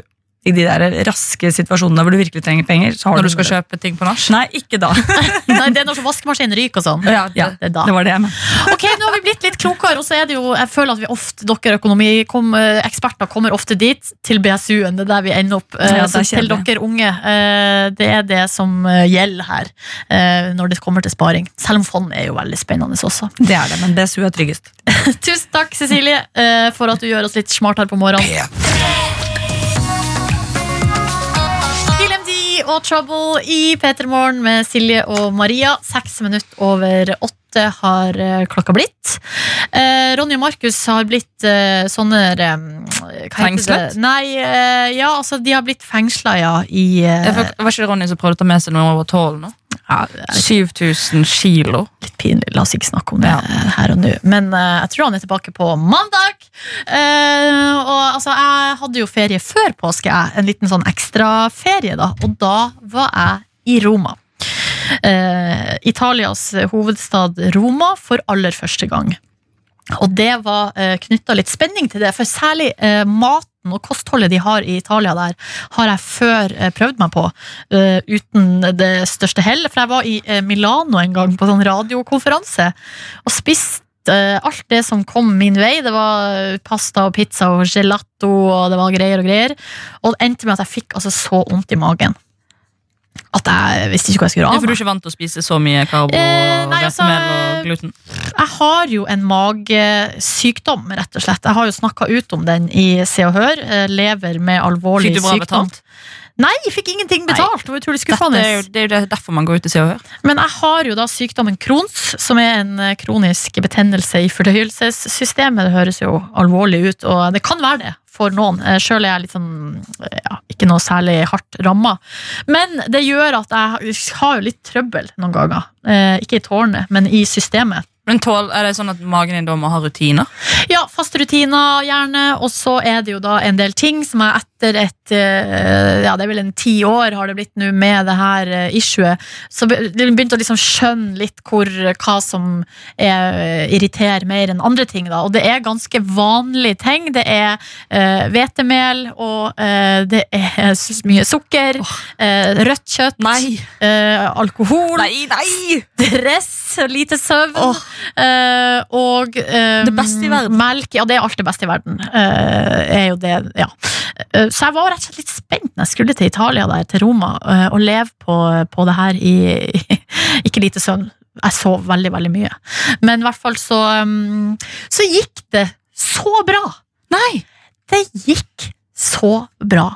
S6: i de der raske situasjonene hvor du virkelig trenger penger, så har
S2: Når
S6: du
S2: du skal kjøpe ting på nach?
S6: Nei, ikke da.
S3: Nei, det er når vaskemaskinen ryker og sånn.
S2: Ja,
S6: Ja,
S3: det da.
S6: det var det jeg mente.
S3: Ok, nå har vi blitt litt klokere, og så er det jo Jeg føler at vi ofte, dere økonomieksperter kommer ofte dit, til BSU-en. Det er der vi ender opp. Eh,
S6: Ja,
S3: så til dere unge, eh, det er det som eh, gjelder her eh, når det kommer til sparing. Selv om fond er jo veldig spennende også.
S6: Det er det, men BSU er tryggest.
S3: Tusen takk, Cecilie, eh, for at du gjør oss litt smartere på morgenen. Og Trouble i P3 Morgen med Silje og Maria. Seks minutter over åtte har eh, klokka blitt. Eh, Ronny og Markus har blitt eh, sånne eh,
S2: Fengslet?
S3: Nei, eh, ja, altså de har blitt fengsla, ja, i eh,
S2: Var ikke det Ronny som prøvde å ta med seg noe over tolv nå?
S3: Ja, er
S2: 7000 kilo.
S3: litt pinlig. La oss ikke snakke om det her og nå. Men uh, jeg tror han er tilbake på mandag. Uh, og altså, jeg hadde jo ferie før påske, jeg. En liten sånn ekstraferie, da. Og da var jeg i Roma. Uh, Italias hovedstad Roma for aller første gang. Og det var uh, knytta litt spenning til det, for særlig eh, maten og kostholdet de har i Italia der, har jeg før eh, prøvd meg på, eh, uten det største hell. For jeg var i eh, Milano en gang på sånn radiokonferanse og spiste alt det som kom min vei. Det var pasta og pizza og gelato og det var greier og greier. Og det endte med at jeg fikk altså så vondt i magen. At jeg visste ikke hva jeg skulle gjøre
S2: for
S3: av
S2: du er
S3: meg.
S2: ikke vant til å spise så mye karbo,
S3: Eh, nei, altså,
S2: og gluten?
S3: Jeg har jo en magesykdom, rett og slett. Jeg har jo snakka ut om den i Se og Hør. eh, Lever med alvorlig sykdom.
S2: Fikk du bra
S3: sykdom.
S2: betalt?
S3: Nei, jeg fikk ingenting betalt. Det var utrolig skuffende.
S2: er jo, det er jo derfor man går ut i Se og Hør.
S3: Men jeg har jo da sykdommen Crohns, som er en eh, kronisk betennelse i fordøyelsessystemet. Det høres jo alvorlig ut, og det kan være det for noen. Sjøl er jeg litt sånn ja, ikke noe særlig hardt ramma. Men det gjør at jeg har jo litt trøbbel noen ganger. Eh, ikke i tårnet, men i systemet.
S2: Men tål, er det sånn at magen din da må ha rutiner?
S3: Ja, faste rutiner gjerne, og så er det jo da en del ting som jeg etter et eh, Ja, det er vel en ti år har det blitt nå med det her eh, issuet, så begynte å liksom skjønne litt hvor, hva som er, irriterer mer enn andre ting, da. Og det er ganske vanlige ting. Det er hvetemel, uh, og uh, det er mye sukker, eh, rødt kjøtt,
S2: Nei!
S3: eh, alkohol,
S2: Nei, nei!
S3: stress, lite søvn. Eh, og eh,
S2: Det beste i verden.
S3: Melk, ja, det er alt det beste i verden. Eh, er jo det, ja. Eh, så jeg var rett og slett litt spent når jeg skulle til Italia, der, til Roma, eh, og leve på, på det her i ikke lite søvn. Jeg sov veldig, veldig mye. Men i hvert fall så um, Så gikk det så bra!
S2: Nei!
S3: Det gikk så bra.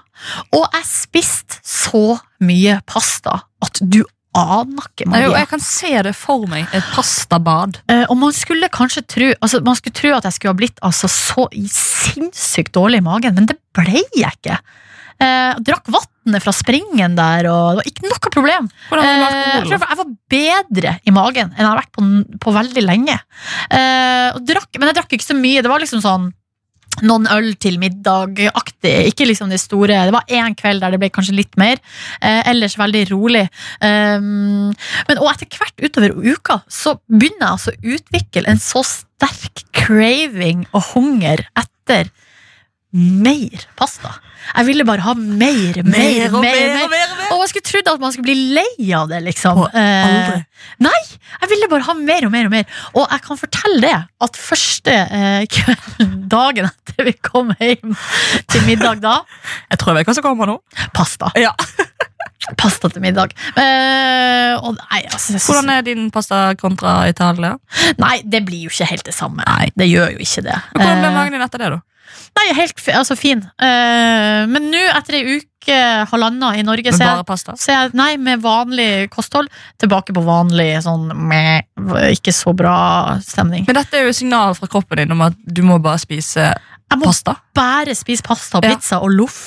S3: Og jeg spiste så mye pasta at du aner ikke,
S2: Maria. jo, jeg kan se det for meg. Et pastabad.
S3: Eh, og man skulle kanskje tro altså, Man skulle tro at jeg skulle ha blitt altså, så sinnssykt dårlig i magen, men det ble jeg ikke. Eh, drakk vannet fra springen der, og det var ikke noe problem. Eh, jeg, var bedre i magen enn jeg har vært på, på veldig lenge. Eh, drakk, men jeg drakk ikke så mye. Det var liksom sånn noen øl til middag-aktig. Ikke liksom de store. Det var én kveld der det ble kanskje litt mer. Eh, ellers veldig rolig. Um, men og etter hvert utover uka så begynner jeg altså å utvikle en så sterk craving og hunger etter mer pasta. Jeg ville bare ha mer, mer, mer.
S2: og
S3: mer,
S2: mer og mer og
S3: jeg skulle trodd at man skulle bli lei av det, liksom.
S2: Og aldri.
S3: Eh, nei, jeg ville bare ha mer og mer og mer. Og jeg kan fortelle det, at første eh, kvelden, dagen etter vi kom hjem til middag da,
S2: Jeg tror jeg vet hva som kommer nå.
S3: pasta.
S2: Ja.
S3: Pasta til middag. Eh, nei, altså, synes-
S2: Hvordan er din pasta kontra Italia?
S3: nei, det blir jo ikke helt det samme.
S2: Nei.
S3: Det gjør jo ikke det.
S2: Hvordan ble
S3: Eh,
S2: magen din etter det, da?
S3: Nei, helt altså, fin. Uh, men nå, etter ei uke, halvannen i Norge,
S2: Med bare pasta?
S3: Så jeg, nei, med vanlig kosthold Tilbake på vanlig sånn meh, Ikke så bra stemning
S2: Men dette er jo signal fra kroppen din om at du må bare spise
S3: Jeg må
S2: pasta.
S3: bare spise pasta og
S2: Ja.
S3: pizza og loff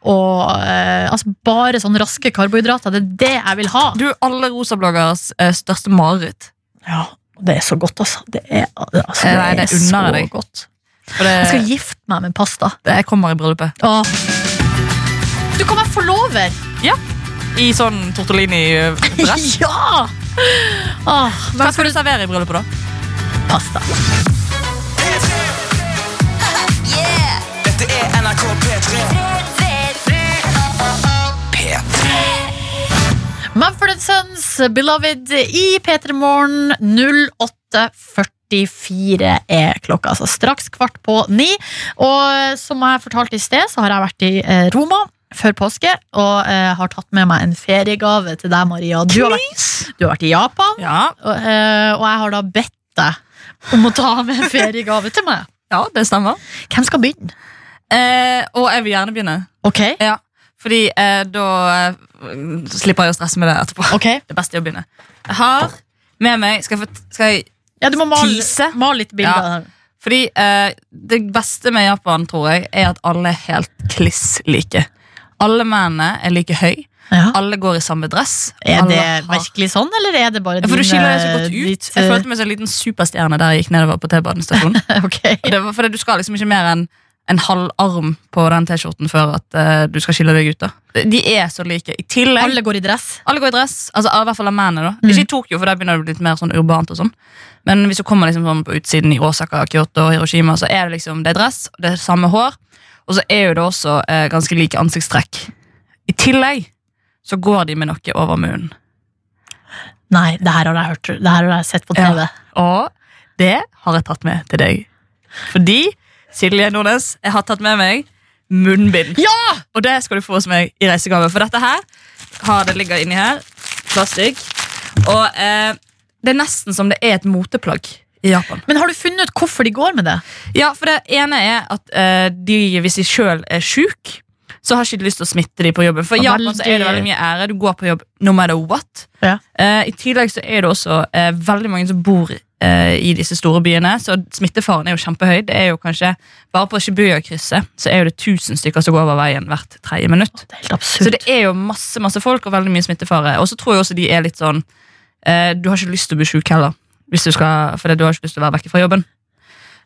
S3: Og eh, altså bare sånne raske karbohydrater Det er det jeg vil ha
S2: Du er alle rosabloggers eh, største mareritt.
S3: Ja, det er så godt altså Det er, altså,
S2: det nei, det
S3: er så
S2: deg.
S3: godt
S2: For
S3: Jeg skal gifte meg med pasta
S2: det jeg kommer i bryllupet.
S3: Åh. Du kan være forlover
S2: I sånn tortellini-dress.
S3: Ja Åh,
S2: Hva skal du servere i bryllupet, da?
S3: pasta
S4: Yeah!
S7: Dette er NRK P3.
S3: Mumford Sons, Beloved i P3 Morgen 08.44 er klokka, altså straks kvart på ni. Og som jeg fortalte i sted, så har jeg vært i eh, Roma før påske og eh, har tatt med meg en feriegave til deg, Maria. Du har vært, du har vært i Japan,
S2: Ja,
S3: og, eh, og jeg har da bedt deg om å ta med en feriegave til meg.
S2: ja det stemmer.
S3: Hvem skal begynne?
S2: Eh, og jeg vil gjerne begynne.
S3: Ok,
S2: Ja, fordi eh, da eh, slipper jeg å stresse med det etterpå.
S3: ok
S2: Det beste er å begynne. Jeg har med meg Skal jeg, få, skal jeg
S3: Ja, du må male, male litt bilder.
S2: Ja. Fordi eh, det beste med Japan, tror jeg, er at alle er helt kliss like. Alle mennene er like høy.
S3: Ja.
S2: Alle går i samme dress.
S3: Er
S2: alle
S3: det
S2: har-
S3: virkelig sånn, eller er det bare
S2: Ja, for du
S3: dine-
S2: skiller deg så godt ut.
S3: ditt,
S2: Jeg
S3: eh,
S2: følte meg som en liten superstjerne der jeg gikk nedover på T-banestasjonen. okay. Det var fordi Du skal liksom ikke mer enn en halv arm på den T-skjorten før at uh, du skal skille deg ut. da De er så like. I tillegg
S3: Alle går i dress.
S2: Alle går i dress, altså i hvert fall av mennene. da
S3: Mm.
S2: Ikke i Tokyo, for der begynner det å bli litt mer sånn urbant. og sånn Men hvis du kommer liksom sånn på utsiden i Osaka, Kyoto og Hiroshima, så er det liksom det er dress, det er samme hår, og så er jo det også uh, ganske like ansiktstrekk. I tillegg så går de med noe over munnen.
S3: Nei, det her har jeg hørt. Det her har jeg sett på TV.
S2: Ja. Og det har jeg tatt med til deg. Fordi, Silje Nordnes, jeg har tatt med meg munnbind.
S3: Ja!
S2: Og det skal du få hos meg i reisegave. For dette her har det ligger inni her. Plastikk. Og eh, det er nesten som det er et moteplagg i Japan.
S3: Men har du funnet ut hvorfor de går med det?
S2: Ja, for det ene er at eh, de, hvis de sjøl er sjuke, så har ikke de lyst til å smitte de på jobben. For i
S3: Ja,
S2: Japan så er det
S3: veldig-
S2: mye ære. Du går på jobb no matter what.
S3: Ja.
S2: Eh, I tillegg så er det også eh, veldig mange som bor i disse store byene, så smittefaren er jo kjempehøy. Det er jo kanskje, Bare på Shibuya-krysset så er jo det 1000 stykker som går over veien hvert tredje minutt.
S3: Det
S2: Så det er jo masse masse folk og veldig mye smittefare. Og så tror jeg også de er litt sånn eh, Du har ikke lyst til å bli sjuk heller, hvis du skal, fordi du har ikke lyst til å være vekke fra jobben.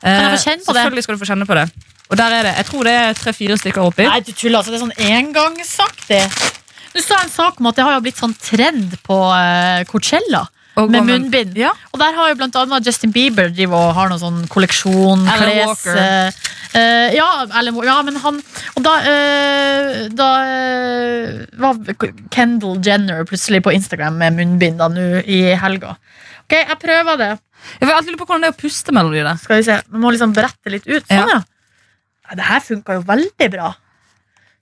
S2: Eh,
S3: kjenne på det?
S2: Selvfølgelig skal du få kjenne på det. Og der er det, Jeg tror det er tre-fire stykker oppi.
S3: Nei, du tuller. Altså, det er sånn engangsaktig. Du sa en sak om at det har jo blitt sånn trend på uh, Coachella med munnbind.
S2: Ja.
S3: Og der har jo blant annet Justin Bieber driver og har noen sånn kolleksjon.
S2: Alan
S3: kles,
S2: Walker.
S3: eh, ja, Alan ja, men han Og da, uh, da uh, var Kendall Jenner plutselig på Instagram med munnbind da nå i helga. Ok, jeg prøver det.
S2: Jeg vil alltid lure på hvordan det er å puste mellom de der.
S3: Skal vi se, Vi må liksom brette litt ut. Sånn, ja. ja. Det her funka jo veldig bra.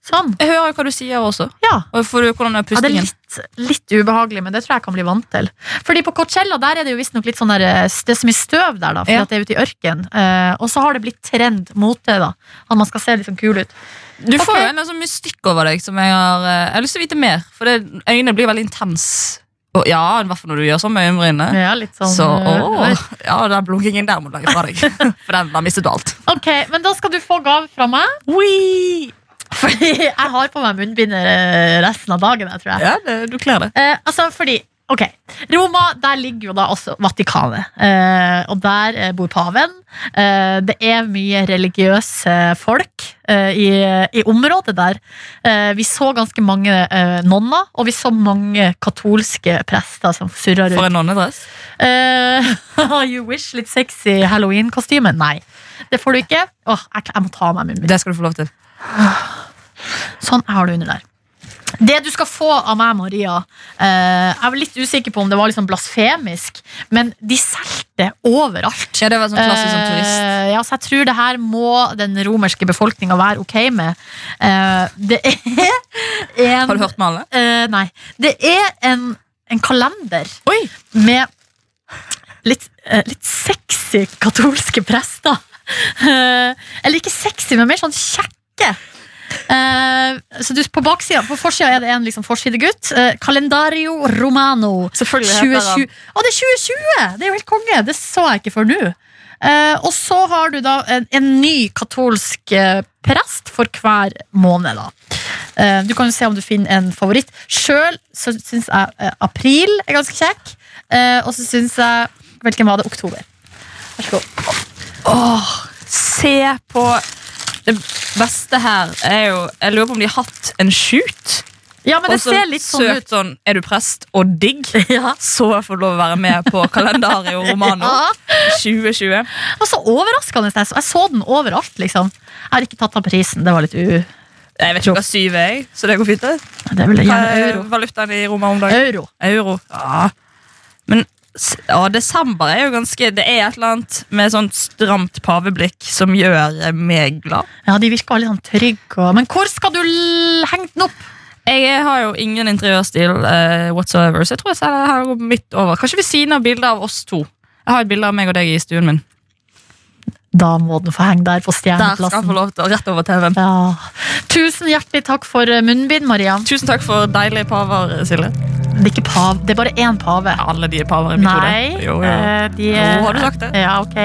S3: Sånn.
S2: Jeg hører hva du sier også.
S3: Ja.
S2: Får hvordan er
S3: Ja, det er litt, litt ubehagelig, men det tror jeg jeg kan bli vant til. Fordi på Coachella der er det jo visstnok litt sånn der, eh, det er så mye støv der, da, fordi
S2: Ja.
S3: det er ute i ørken. Uh, og så har det blitt trend mot det, da. At man skal se litt sånn kul ut.
S2: Du får jo en sånn mystikk over deg som jeg har eh, Jeg har lyst til å vite mer, for det, øynene blir veldig intense. Og ja, i hvert fall når du gjør sånn med øyenbrynene.
S3: Ja, litt sånn
S2: Så, åh, ja, den blunkingen der må du legge fra deg. For den har mistet du alt.
S3: Ok, men da skal du få gave fra meg. Fordi jeg har på meg munnbind eh, resten av dagen, jeg tror jeg.
S2: Ja, det, du kler det.
S3: Eh, altså, fordi Ok, Roma, der ligger jo da også Vatikanet. Eh, og der eh, bor paven. Eh, det er mye religiøse folk eh, i, i området der. Eh, vi så ganske mange nonner, og vi så mange katolske prester som surra
S2: For en nonnedress.
S3: Eh, you wish, litt sexy halloween-kostyme? Nei, det får du ikke. Åh, jeg, jeg må ta av meg munnbind.
S2: Det skal du få lov til.
S3: Sånn, jeg har det under der. Det du skal få av meg, Maria eh, Jeg var litt usikker på om det var liksom blasfemisk, men de solgte overalt.
S2: Ja, det var sånn klassisk som turist.
S3: Eh, ja, så jeg tror det her må den romerske befolkninga være ok med. Eh, det er en
S2: Har du hørt med alle?
S3: Eh, nei. Det er en, en kalender
S2: Oi!
S3: med litt, eh, litt sexy katolske prester. Eller ikke sexy, men mer sånn kjekke. Eh, så du, på baksida, på forsida er det en liksom forsidegutt. Uh, Calendario Romano.
S2: Selvfølgelig heter
S3: 2020. Å, det er 2020! Det er jo helt konge! Det så jeg ikke før nå. Uh, og så har du da en, en ny katolsk eh, prest for hver måned, da. Eh, du kan jo se om du finner en favoritt. Sjøl så syns jeg eh, april er ganske kjekk. Eh, og så syns jeg Hvilken var det? Oktober. Vær så god.
S2: Åh, se på Det beste her er jo Jeg lurer på om de har hatt en shoot.
S3: Ja, men det ser litt sånn
S2: søkt
S3: ut.
S2: sånn Er du prest og digg?
S3: Ja.
S2: Så får du lov å være med på Kalendario Romano
S3: Ja.
S2: 2020.
S3: Og så overraskende. Jeg så- den overalt, liksom. Jeg har ikke tatt av prisen. Det var litt u...
S2: Jeg vet ikke hva syv er, så det går fint. det.
S3: Det er vel
S2: Hva er valutaen i Roma om dagen?
S3: Euro.
S2: Euro. Ja. Men ja, desember er jo ganske Det er et eller annet med sånt stramt paveblikk som gjør meg glad.
S3: Ja, de virker veldig sånn trygge. og- Men hvor skal du henge den opp?
S2: Jeg har jo ingen interiørstil uh, whatsoever, så jeg tror jeg det her midt over. Kanskje ved siden av bildet av oss to. Jeg har et bilde av meg og deg i stuen min.
S3: Da må den få henge der på Stjerneplassen.
S2: Der skal han få lov til, rett over TV-en.
S3: Ja. Tusen hjertelig takk for eh, munnbind, Maria.
S2: Tusen takk for deilige paver, Silje.
S3: Det er ikke pav, det er bare én pave.
S2: Alle de er paver i mitt hode.
S3: Nei,
S2: jo, ja.
S3: Eh, de
S2: er... Nå har du sagt det.
S3: Ja, ok.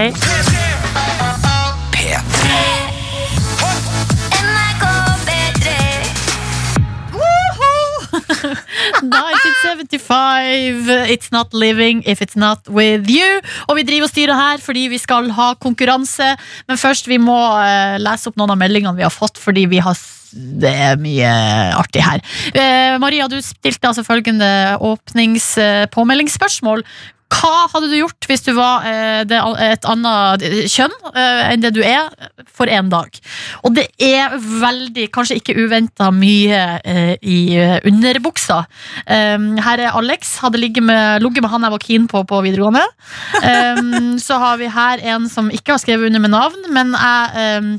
S4: P3.
S3: 1975, It's not living if it's not with you. Og vi driver og styrer her fordi vi skal ha konkurranse. Men først, vi må eh, lese opp noen av meldingene vi har fått, fordi vi har det er mye artig her. Eh, Maria, du stilte altså følgende åpningspåmeldingsspørsmål. Hva hadde du gjort hvis du var eh, et annet kjønn eh, enn det du er, for en dag? Og det er veldig, kanskje ikke uventa, mye eh, i underbuksa. Um, her er Alex. Hadde ligget med, ligget med han jeg var keen på på videregående. Um, så har vi her en som ikke har skrevet under med navn, men jeg um,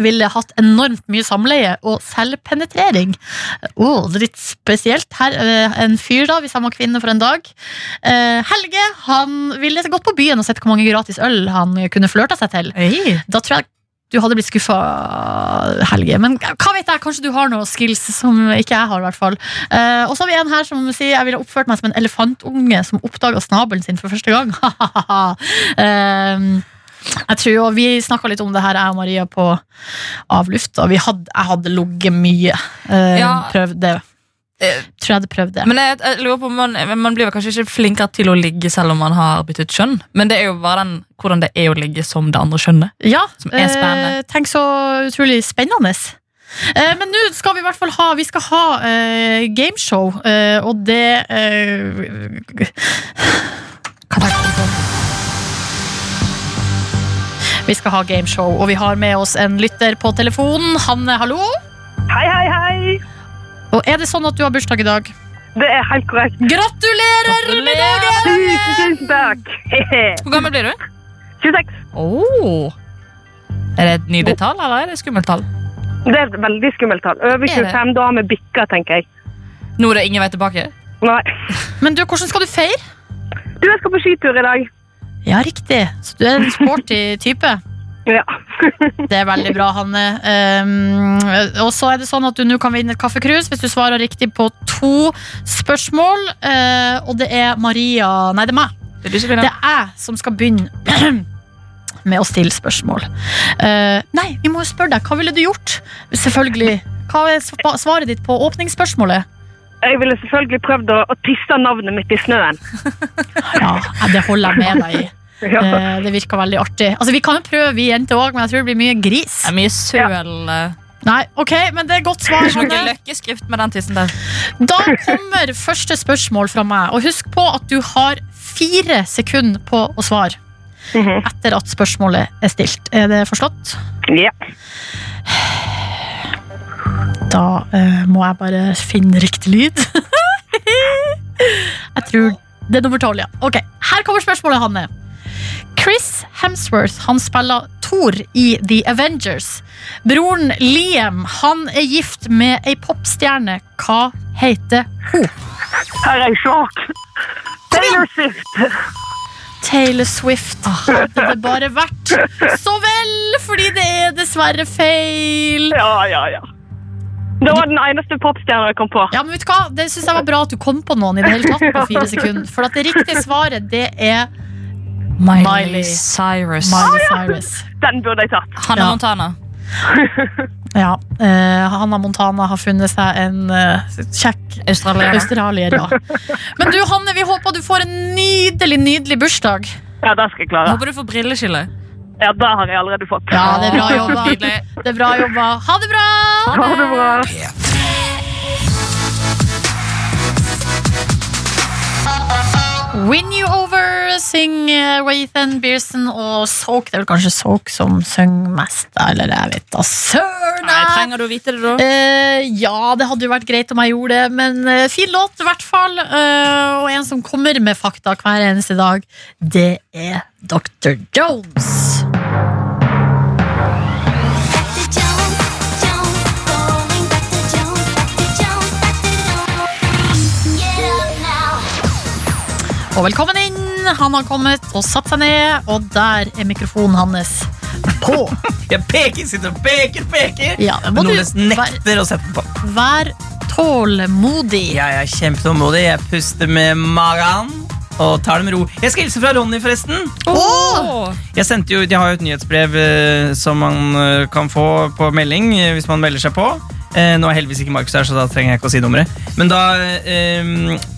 S3: ville hatt enormt mye samleie og selvpenetrering. Oh, litt spesielt. Her er en fyr, da, hvis han var kvinne for en dag. Eh, Helge han ville gått på byen og sett hvor mange gratis øl han kunne flørta seg til. Da tror jeg du hadde blitt skuffa, Helge. Men hva vet jeg, kanskje du har noen skills som ikke jeg har. i hvert fall Eh, Og så har vi en her som sier jeg ville oppført meg som en elefantunge som oppdaga snabelen sin for første gang. Eh, jeg tror og Vi snakka litt om det her, jeg og Maria, på avluft. Vi hadde, jeg hadde ligget mye. Uh,
S2: Ja.
S3: Prøvd det. Tror jeg hadde prøvd det.
S2: Men jeg, jeg lurer på man, man blir kanskje ikke flinkere til å ligge selv om man har byttet kjønn. Men det er jo bare den, hvordan det er å ligge som det andre kjønnet.
S3: Ja,
S2: Som er spennende.
S3: eh, tenk så utrolig spennende. Eh, men nå skal vi i hvert fall ha Vi skal ha eh, gameshow, eh, og det eh, Hva tenker du på? Vi skal ha gameshow, og vi har med oss en lytter på telefonen. Hanne, hallo.
S8: Hei, hei, hei.
S3: Og er det sånn at du har bursdag i dag?
S8: Det er helt korrekt.
S3: Gratulerer med dagen!
S8: Tusen, tusen takk.
S2: Hvor gammel blir du?
S8: 26.
S2: Oh. Er det et nydelig tall, eller er det et skummelt tall?
S8: Det er et veldig skummelt tall. Over
S2: Er
S8: 25, da har vi bikka, tenker jeg.
S2: Nå er det ingen vei tilbake?
S8: Nei.
S3: Men du, hvordan skal du feire?
S8: Du, jeg skal på skitur i dag.
S3: Ja, riktig. Så du er en sporty type.
S8: Ja.
S3: Det er veldig bra, Hanne. Um, og så er det sånn at du nå kan vinne et kaffekrus hvis du svarer riktig på to spørsmål. Uh, og det er Maria Nei, det er meg.
S2: Det er
S3: Det er jeg som skal begynne med å stille spørsmål. Uh, nei, vi må jo spørre deg. Hva ville du gjort? Selvfølgelig. Hva er svaret ditt på åpningsspørsmålet?
S8: Jeg ville selvfølgelig prøvd å, å tisse navnet mitt i snøen.
S3: Ja, det holder jeg med deg i.
S8: Ja.
S3: Eh, det virker veldig artig. Altså, Vi kan jo prøve, vi jenter òg, men jeg tror det blir mye gris.
S2: Det er mye søl. Ja.
S3: Nei, ok, men det er godt svar.
S2: Det er
S3: Hanne.
S2: løkkeskrift med den tissen der.
S3: Da kommer første spørsmål fra meg. Og husk på at du har fire sekunder på å svare
S8: Mhm.
S3: etter at spørsmålet er stilt. Er det forstått?
S8: Ja.
S3: Da eh, må jeg bare finne riktig lyd. jeg tror det er nummer tolv, ja. Ok, Her kommer spørsmålet, Hanne. Chris Hemsworth han spiller Thor i The Avengers. Broren Liam han er gift med ei popstjerne. Hva heter hun?
S8: Her er jeg sjokk. Taylor Swift.
S3: Taylor Swift hadde det bare vært så vel, fordi det er dessverre feil.
S8: Ja, ja, ja. Det var den eneste popstjerna jeg kom på.
S3: Ja, men vet du hva? Det synes jeg var bra at du kom på noen i det hele tatt på fire sekunder. For at det riktige svaret, det er
S2: Miley,
S3: Miley.
S2: Cyrus.
S3: Miley Cyrus.
S8: Den burde jeg tatt.
S2: Hannah
S3: Ja.
S2: Montana.
S3: Ja, Uh, Hanna Montana har funnet seg en uh, kjekk
S2: Australier.
S3: australier, ja. Men du, Hanne, vi håper du får en nydelig, nydelig bursdag.
S8: Ja, det skal jeg klare.
S2: Håper du får brilleskille.
S8: Ja, det har jeg allerede fått.
S3: Ja, det er bra jobba. Det er bra jobba. Ha det bra!
S8: Ha det bra.
S3: Win You Over, syng eh, Rathan Bearson og Soak. Det er vel kanskje Soak som synger mest, eller jeg vet da søren.
S2: Nei, trenger du å vite det, da?
S3: Eh, ja, det hadde jo vært greit om jeg gjorde det, men eh, fin låt i hvert fall. Eh, og en som kommer med fakta hver eneste dag, det er Dr. Jones. Og velkommen inn. Han har kommet og satt seg ned, og der er mikrofonen hans på.
S1: Jeg peker, sitter og peker, peker.
S3: Ja, men
S1: noen
S3: nesten
S1: nekter
S3: vær,
S1: å sette den på.
S3: vær tålmodig.
S1: Jeg er kjempetålmodig. Jeg puster med magen og tar det med ro. Jeg skal hilse fra Ronny, forresten.
S2: Oh.
S1: Jeg, sendte jo, jeg har jo et nyhetsbrev eh, som man eh, kan få på melding eh, hvis man melder seg på. Eh, nå er heldigvis ikke Markus her, så da trenger jeg ikke å si nummeret. Men da eh,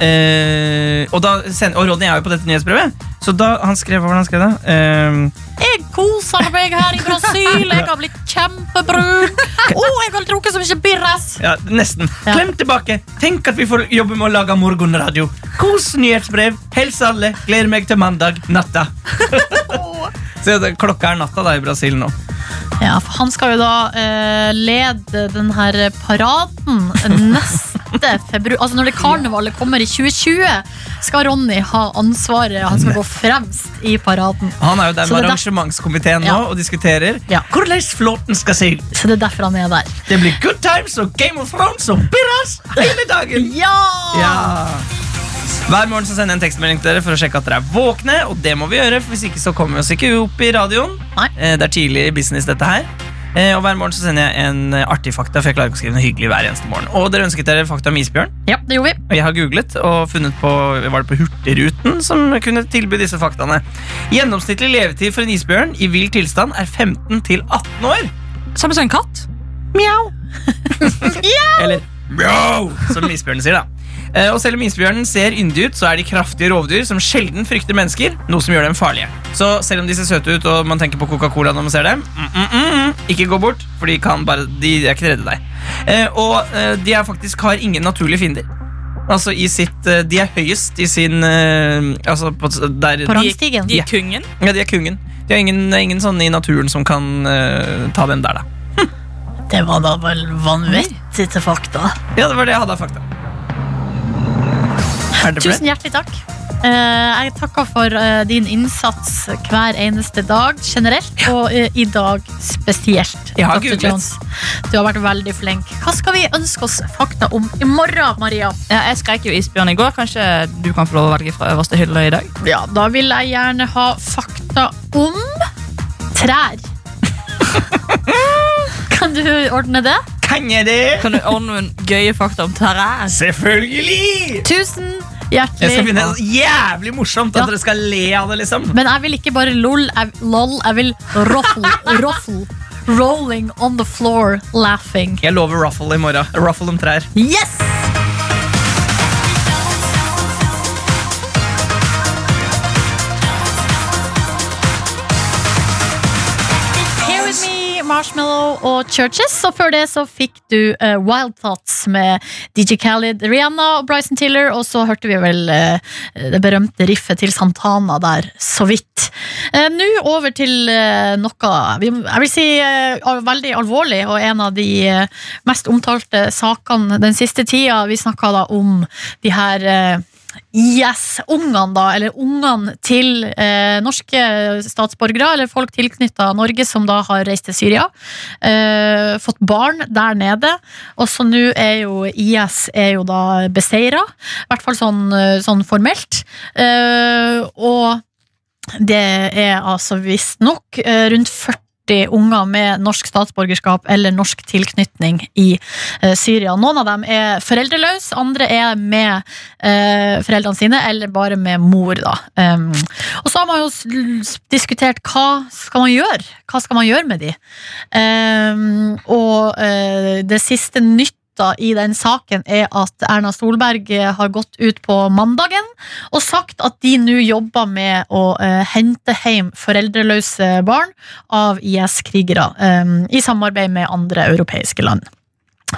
S1: eh, og, da send, og Ronny er jo på dette nyhetsbrevet. Så da han skrev det han skrev da? Eh,
S3: Jeg koser meg her i Brasil. Jeg har blitt kjempebrun. Å, jeg har drukket så mye birras.
S1: ja, nesten.
S3: Ja.
S1: Klem tilbake. Tenk at vi får jobbe med å lage morgenradio. Kos nyhetsbrev. Hils alle. Gleder meg til mandag natta. Se, klokka er natta da i Brasil nå.
S3: Ja, for Han skal jo da uh, lede den her paraden neste februar. Altså Når det karnevalet kommer i 2020, skal Ronny ha ansvaret. Han skal gå fremst i paraden.
S1: Han er jo der med
S3: er der-
S1: arrangementskomiteen nå og diskuterer
S3: Ja.
S1: hvordan flåten skal se ut.
S3: Så det er derfor han er der.
S1: Det blir good times og Game of Thrones og birras hele dagen.
S3: Ja!
S1: Ja. Hver morgen så sender jeg en tekstmelding til dere for å sjekke at dere er våkne. Og det må vi gjøre, for hvis ikke så kommer vi oss ikke opp i radioen.
S3: Nei.
S1: Eh, Det er tidlig business, dette her. Eh, Og hver morgen så sender jeg en eh, artig fakta, for jeg klarer ikke å skrive noe hyggelig hver eneste morgen. Og dere ønsket dere fakta om isbjørn.
S3: Ja, det gjorde vi.
S1: Og jeg har googlet og funnet på Var det på Hurtigruten som kunne tilby disse faktaene. Gjennomsnittlig levetid for en isbjørn i vill tilstand er 15 til 18 år.
S2: Samme som en katt.
S1: Mjau. Eller mjau, som isbjørnen sier, da. Eh, Og selv om isbjørnen ser yndig ut, så er de kraftige rovdyr som sjelden frykter mennesker, noe som gjør dem farlige. Så selv om de ser søte ut og man tenker på Coca-Cola når man ser dem, mm, mm, mm, mm, ikke gå bort, for de, kan bare, de er ikke redde deg. Eh, Og eh, de er faktisk har ingen naturlige fiender. Altså i sitt, De er høyest i sin eh, altså på, der,
S3: På rangstigen.
S2: De er kungen.
S1: Ja, de er kungen. De har ingen, ingen sånne i naturen som kan eh, ta dem der, da.
S3: Det var da vel vanvittige fakta.
S1: Ja, det var det jeg hadde av fakta. Er det ble?
S3: Tusen hjertelig takk. Eh, jeg takker for eh, din innsats hver eneste dag generelt, og eh, i dag spesielt.
S1: Jeg har
S3: Dr.
S1: googlet.
S3: Jones. Du har vært veldig flink. Hva skal vi ønske oss fakta om i morgen, Maria?
S2: Ja, jeg skrek jo isbjørn i går. Kanskje du kan få lov å velge fra øverste hylle i dag?
S3: Ja, da vil jeg gjerne ha fakta om trær. kan du ordne det?
S1: Kan jeg det?
S2: Kan du ordne noen gøye fakta om trær?
S1: Selvfølgelig!
S3: Tusen
S1: Jeg skal finne det jævlig morsomt at
S3: Ja.
S1: dere skal le av det, liksom.
S3: Men jeg vil ikke bare lol, jeg, lol, jeg vil roffle, roffle. Rolling on the floor, laughing.
S1: Jeg lover ruffle i morgen. Ruffle om trær.
S3: Yes! Marshmallow og Churches. Og før det så fikk du uh, Wild Thoughts med DJ Khaled, Rihanna og Bryson Tiller. Og så hørte vi vel uh, det berømte riffet til Santana der, så vidt. Uh, Nå over til noe jeg vil si veldig alvorlig, og en av de mest omtalte sakene den siste tida. Vi snakka da om de her eh, IS-ungene, da, eller ungene til eh, norske statsborgere, eller folk tilknytta Norge som da har reist til Syria. Eh, fått barn der nede. Og så nå er jo IS er jo da beseira, i hvert fall sånn, eh, sånn formelt. Eh, og det er altså visstnok eh, rundt 40 unger med norsk statsborgerskap eller norsk tilknytning i eh, Syria. Noen av dem er foreldreløse, andre er med eh, foreldrene sine, eller bare med mor. Um, og så har man jo diskutert hva skal man gjøre? Hva skal man gjøre med de? Og eh, det siste nytta i den saken er at Erna Solberg eh, har gått ut på mandagen og sagt at de nå jobber med å eh, hente hjem foreldreløse barn av IS-krigere um, i samarbeid med andre europeiske land.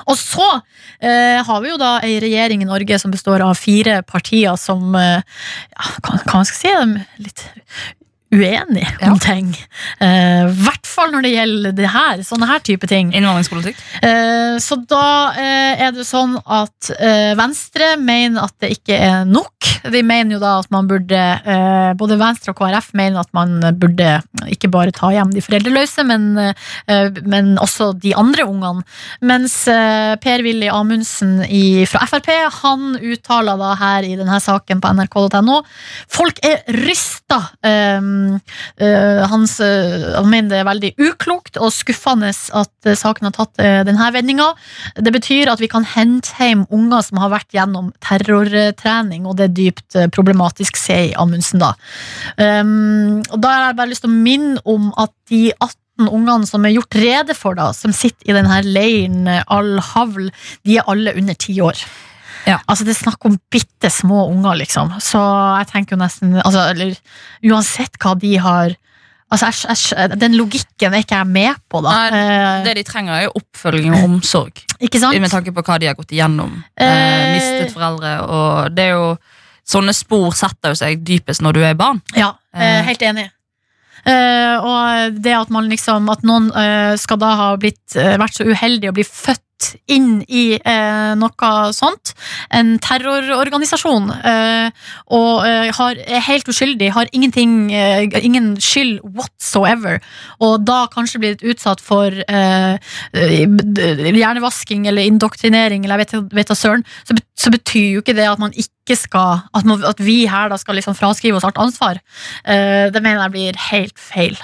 S3: Og så eh, har vi jo da ei regjering i Norge som består av fire partier som eh, ja, hva, hva man skal si, Dem litt uenige om ting. Eh, hvert fall når det gjelder det her, sånne her type ting.
S2: Innvandringspolitikk?
S3: Eh, Så da eh, er det sånn at eh, Venstre mener at det ikke er nok. De mener jo da at man burde Både Venstre og KrF mener at man burde ikke bare ta hjem de foreldreløse, men, men også de andre ungene. Mens Per-Willy Amundsen i, fra Frp han uttaler da her i denne saken på nrk.no Folk er rysta. Hans, han mener det er veldig uklokt og skuffende at uh, saken har tatt uh, denne vendinga. Det betyr at vi kan hente hjem unger som har vært gjennom terrortrening, og det er dypt uh, problematisk, sier Amundsen da. Um, og da har jeg bare lyst til å minne om at de 18 ungene som er gjort rede for, da, som sitter i denne leiren Al-Havl, de er alle under ti år.
S2: Ja.
S3: Altså Det er snakk om bitte små unger, liksom. Så jeg tenker jo nesten altså, eller, Uansett hva de har Altså, jeg, jeg, Den logikken er ikke jeg med på, da.
S2: Nei,
S3: Eh,
S2: Det de trenger, er oppfølging og omsorg.
S3: ikke sant?
S2: Med tanke på hva de har gått igjennom. Eh,
S3: Eh.
S2: mistet foreldre. Og det er jo Sånne spor setter seg dypest når du er barn.
S3: Ja, eh,
S2: Eh.
S3: helt enig. Eh, og det at man liksom At noen uh, skal da ha blitt, uh, vært så uheldig å bli født inn i noe sånt. En terrororganisasjon. Og har, er helt uskyldig, har ingenting, ingen skyld whatsoever. Og da kanskje blitt utsatt for hjernevasking eller indoktrinering, eller jeg vet, da søren, så betyr jo ikke det at man ikke skal At, man, at vi her da skal liksom fraskrive oss alt ansvar. Eh, det mener jeg blir helt feil.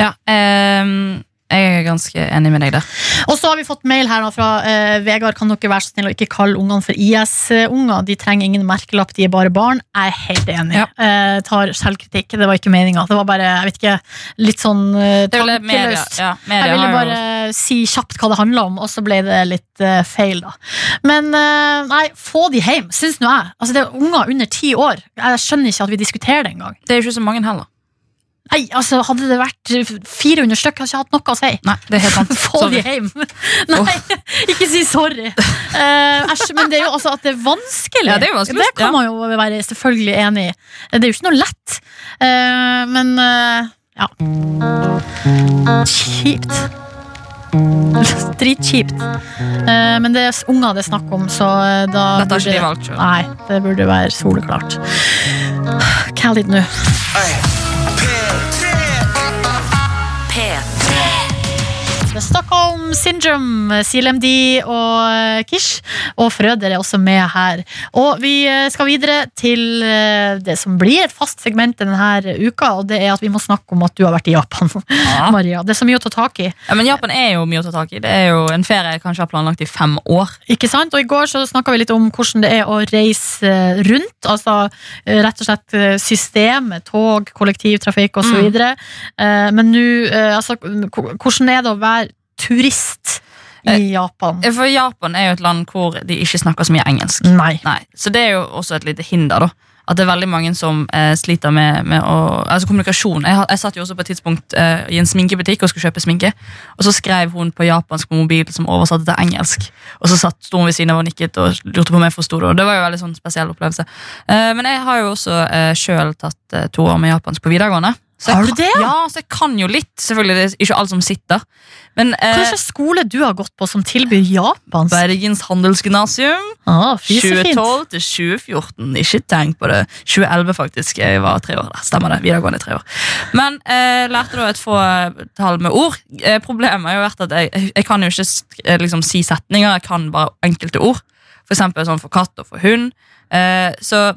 S2: Ja, ehm, jeg er ganske enig med deg der.
S3: Og så har vi fått mail her fra uh, Vegard. Kan dere være så snill å ikke kalle ungene for IS-unger? De trenger ingen merkelapp, de er bare barn. Jeg er helt enig.
S2: Ja.
S3: Uh, tar selvkritikk. Det var ikke meninga. Det var bare jeg vet ikke, litt sånn
S2: uh,
S3: tankeløst.
S2: ja,
S3: Jeg ville bare
S2: jo
S3: si kjapt hva det handla om, og så ble det litt uh, feil, da. Men nei, få de hjem, syns nå jeg. Altså, det er unger under ti år. Jeg skjønner ikke at vi diskuterer det engang.
S2: Det er jo ikke så mange heller.
S3: Nei, altså, hadde det vært 400 stykk, hadde jeg ikke hatt noe å si.
S2: Nei, det er helt sant.
S3: Få
S2: Sorry.
S3: de hjem! Nei, ikke si sorry. Eh, Æsj, men det er jo altså at det er vanskelig.
S2: Ja, det er jo vanskelig,
S3: Det kan
S2: ja.
S3: man jo være selvfølgelig enig i. Det er jo ikke noe lett. Uh, men uh, ja. Kjipt. Dritkjipt. Uh, men det er unger det er snakk om, så da
S2: Dette har ikke de valgt selv.
S3: Nei, det burde være soleklart. Hva er det nå? Stockholm Syndrome, CLMD og eh, Kish. Og Frøder er også med her. Og vi eh, skal videre til eh, det som blir et fast segment denne uka, og det er at vi må snakke om at du har vært i Japan.
S2: Ja.
S3: Maria, Det er så mye å ta tak i.
S2: Ja, men Japan er jo mye å ta tak i. Det er jo en ferie jeg kanskje har planlagt i fem år.
S3: Ikke sant? Og I går så snakka vi litt om hvordan det er å reise rundt. Altså rett og slett systemet, tog, kollektivtrafikk osv.
S2: Mm.
S3: Men nå altså, Hvordan er det å være turist
S2: Eh,
S3: i Japan?
S2: For Japan er jo et land hvor de ikke snakker så mye engelsk.
S3: Nei.
S2: Nei, Så det er jo også et lite hinder, da. At det er veldig mange som eh, sliter med, med å, altså kommunikasjon. Jeg, jeg satt jo også på et tidspunkt eh, i en sminkebutikk og skulle kjøpe sminke. Og så skrev hun på japansk på mobil som oversatte til engelsk. Og så satt, sto hun ved siden av og nikket og lurte på om jeg forsto det. Og det var jo en veldig sånn spesiell opplevelse. Eh, men jeg har jo også eh, sjøl tatt eh, to år med japansk på videregående.
S3: Har du
S2: kan-
S3: det?
S2: Ja, så jeg kan jo litt. Selvfølgelig, det er ikke alt som sitter. Men
S3: Hva
S2: eh,
S3: slags skole du har gått på som tilbyr japansk?
S2: Bergens handelsgymnasium.
S3: Ah,
S2: 2012 til 2014. Ikke tenk på det. 2011, faktisk. Jeg var tre år der. Stemmer det. Videregående tre år. Men eh, lærte da et fåtall med ord. Eh, problemet har jo vært at jeg, jeg kan jo ikke eh, liksom, si setninger. Jeg kan bare enkelte ord. For eksempel sånn for katt og for hund. Eh, så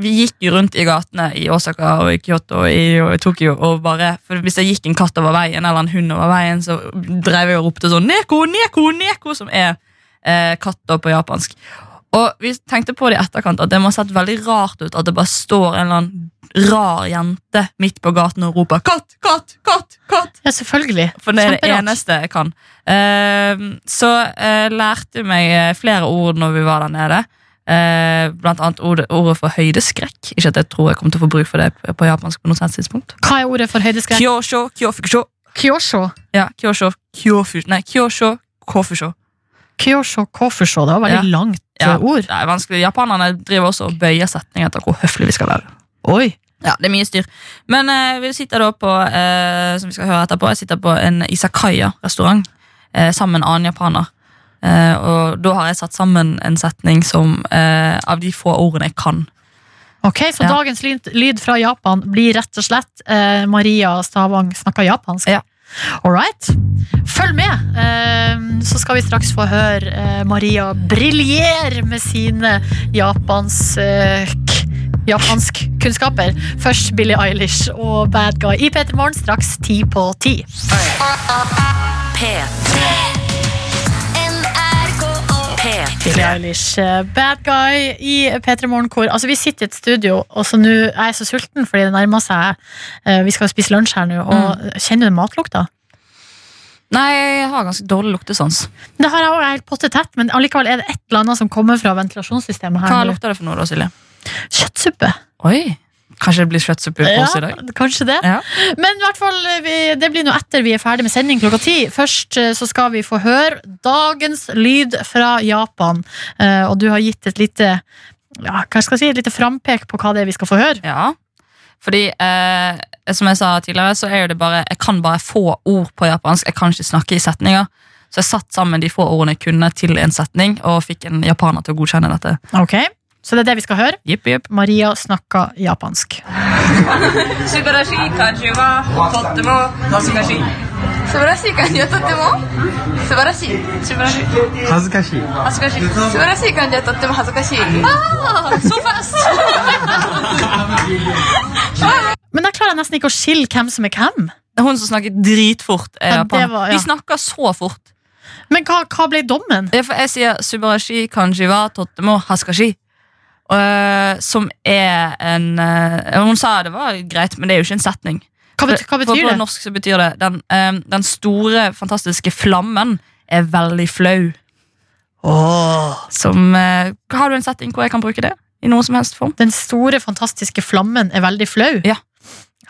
S2: vi gikk jo rundt i gatene i Osaka og i Kyoto og i, og i Tokyo. Og bare, for Hvis det gikk en katt over veien eller en hund over veien, så drev jeg og ropte sånn Neko, neko, neko, som er eh, katt på japansk. Og vi tenkte på det i etterkant at det må ha sett veldig rart ut at det bare står en eller annen rar jente midt på gaten og roper 'katt, katt, katt'. katt
S3: Ja, selvfølgelig.
S2: For det er det eneste jeg kan. Eh, så eh, lærte jeg meg eh, flere ord når vi var der nede. Eh, blant annet ordet, ordet for høydeskrekk. Ikke at jeg tror jeg kommer til å få bruk for det på, japansk. på noe sånt tidspunkt
S3: Hva er ordet for høydeskrekk?
S2: Kyosho, kyofukusho.
S3: Kyosho.
S2: Ja, kyosho, kyofu, nei, kyosho, kofusho.
S3: Kyosho kofusho. Det var veldig
S2: Ja.
S3: langt
S2: Ja,
S3: eh, ord.
S2: Det er vanskelig. Japanerne driver også og bøyer setninger etter hvor høflig vi skal være.
S3: Oi.
S2: Ja, det er mye styr. Men eh, vi sitter da på eh, Som vi skal høre etterpå Jeg sitter på en Isakaya-restaurant eh, sammen med en annen japaner. Eh, og da har jeg satt sammen en setning som eh, av de få ordene jeg kan.
S3: Ok, Så
S2: Ja.
S3: dagens lyd, lyd fra Japan blir rett og slett eh, Maria Stavang snakker japansk?
S2: Ja.
S3: All right. Følg med, eh, så skal vi straks få høre eh, Maria briljere med sine japansk Japansk kunnskaper. Først Billie Eilish og Bad Guy i P3 Morgen straks ti på ti. Billie Eilish, eh, Bad Guy i P3 Morgenkor. Altså, vi sitter i et studio, og så nå er jeg så sulten fordi det nærmer seg eh, Vi skal spise lunsj her nå, og kjenner du matlukta?
S2: Nei, jeg har ganske dårlig luktesans.
S3: Det har jeg også helt potte tett, men allikevel er det et eller annet som kommer fra ventilasjonssystemet her Hva
S2: lukter det for noe da, Silje?
S3: Kjøttsuppe.
S2: Oi, Kanskje det blir kjøttsuppe på oss i dag?
S3: kanskje det. Men i hvert fall, eh, vi, det blir nå etter vi er ferdig med sending klokka ti. Først eh, så skal vi få høre dagens lyd fra Japan. Eh, og du har gitt et lite ja, hva skal jeg si, et lite frampek på hva det er vi skal få høre.
S2: Ja, fordi eh, som jeg sa tidligere, så er det bare Jeg kan bare få ord på japansk. Jeg kan ikke snakke i setninger. Så jeg satt sammen de få ordene jeg kunne til en setning, og fikk en japaner til å godkjenne dette.
S3: Ok, så det er det vi skal høre.
S2: Yep, yep.
S3: Maria snakker japansk. Men da klarer jeg nesten ikke å skille hvem som er hvem.
S2: Det er hun som snakker dritfort. Eh,
S3: ja, var, ja.
S2: De snakker så fort.
S3: Men hva, hva ble dommen?
S2: Jeg sier subarashi kanjiwa totemo haskashi eh, som er en uh, Hun sa det var greit, men det er jo ikke en setning.
S3: Hva, bet, hva
S2: For
S3: det?
S2: på norsk så betyr det den, um, den store, fantastiske flammen er veldig flau. Som uh, Har du en setting hvor jeg kan bruke det? I noen som helst form?
S3: Den store, fantastiske flammen er veldig flau?
S2: Ja.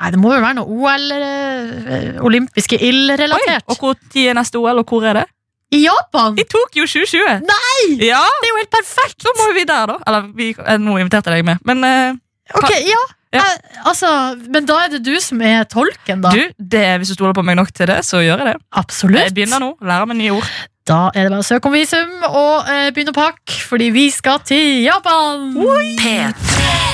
S3: Nei, Det må jo være noe OL, olympiske ild-relatert?
S2: og hvor tid er neste OL, og hvor er det?
S3: I Japan!
S2: I Tokyo 2020!
S3: Nei!
S2: Ja,
S3: Det er jo helt perfekt!
S2: Da må vi der, da. Eller vi, eh, nå inviterte jeg deg med. Men eh,
S3: Ok, ja.
S2: Ja.
S3: Jeg, altså, men da er det du som er tolken, da.
S2: du, det, hvis du stoler på meg nok til det, så gjør jeg det.
S3: Absolutt.
S2: Jeg begynner nå. Lærer meg nye ord.
S3: Da er det bare å søke om visum og eh, begynne å pakke, fordi vi skal til Japan!
S9: P3.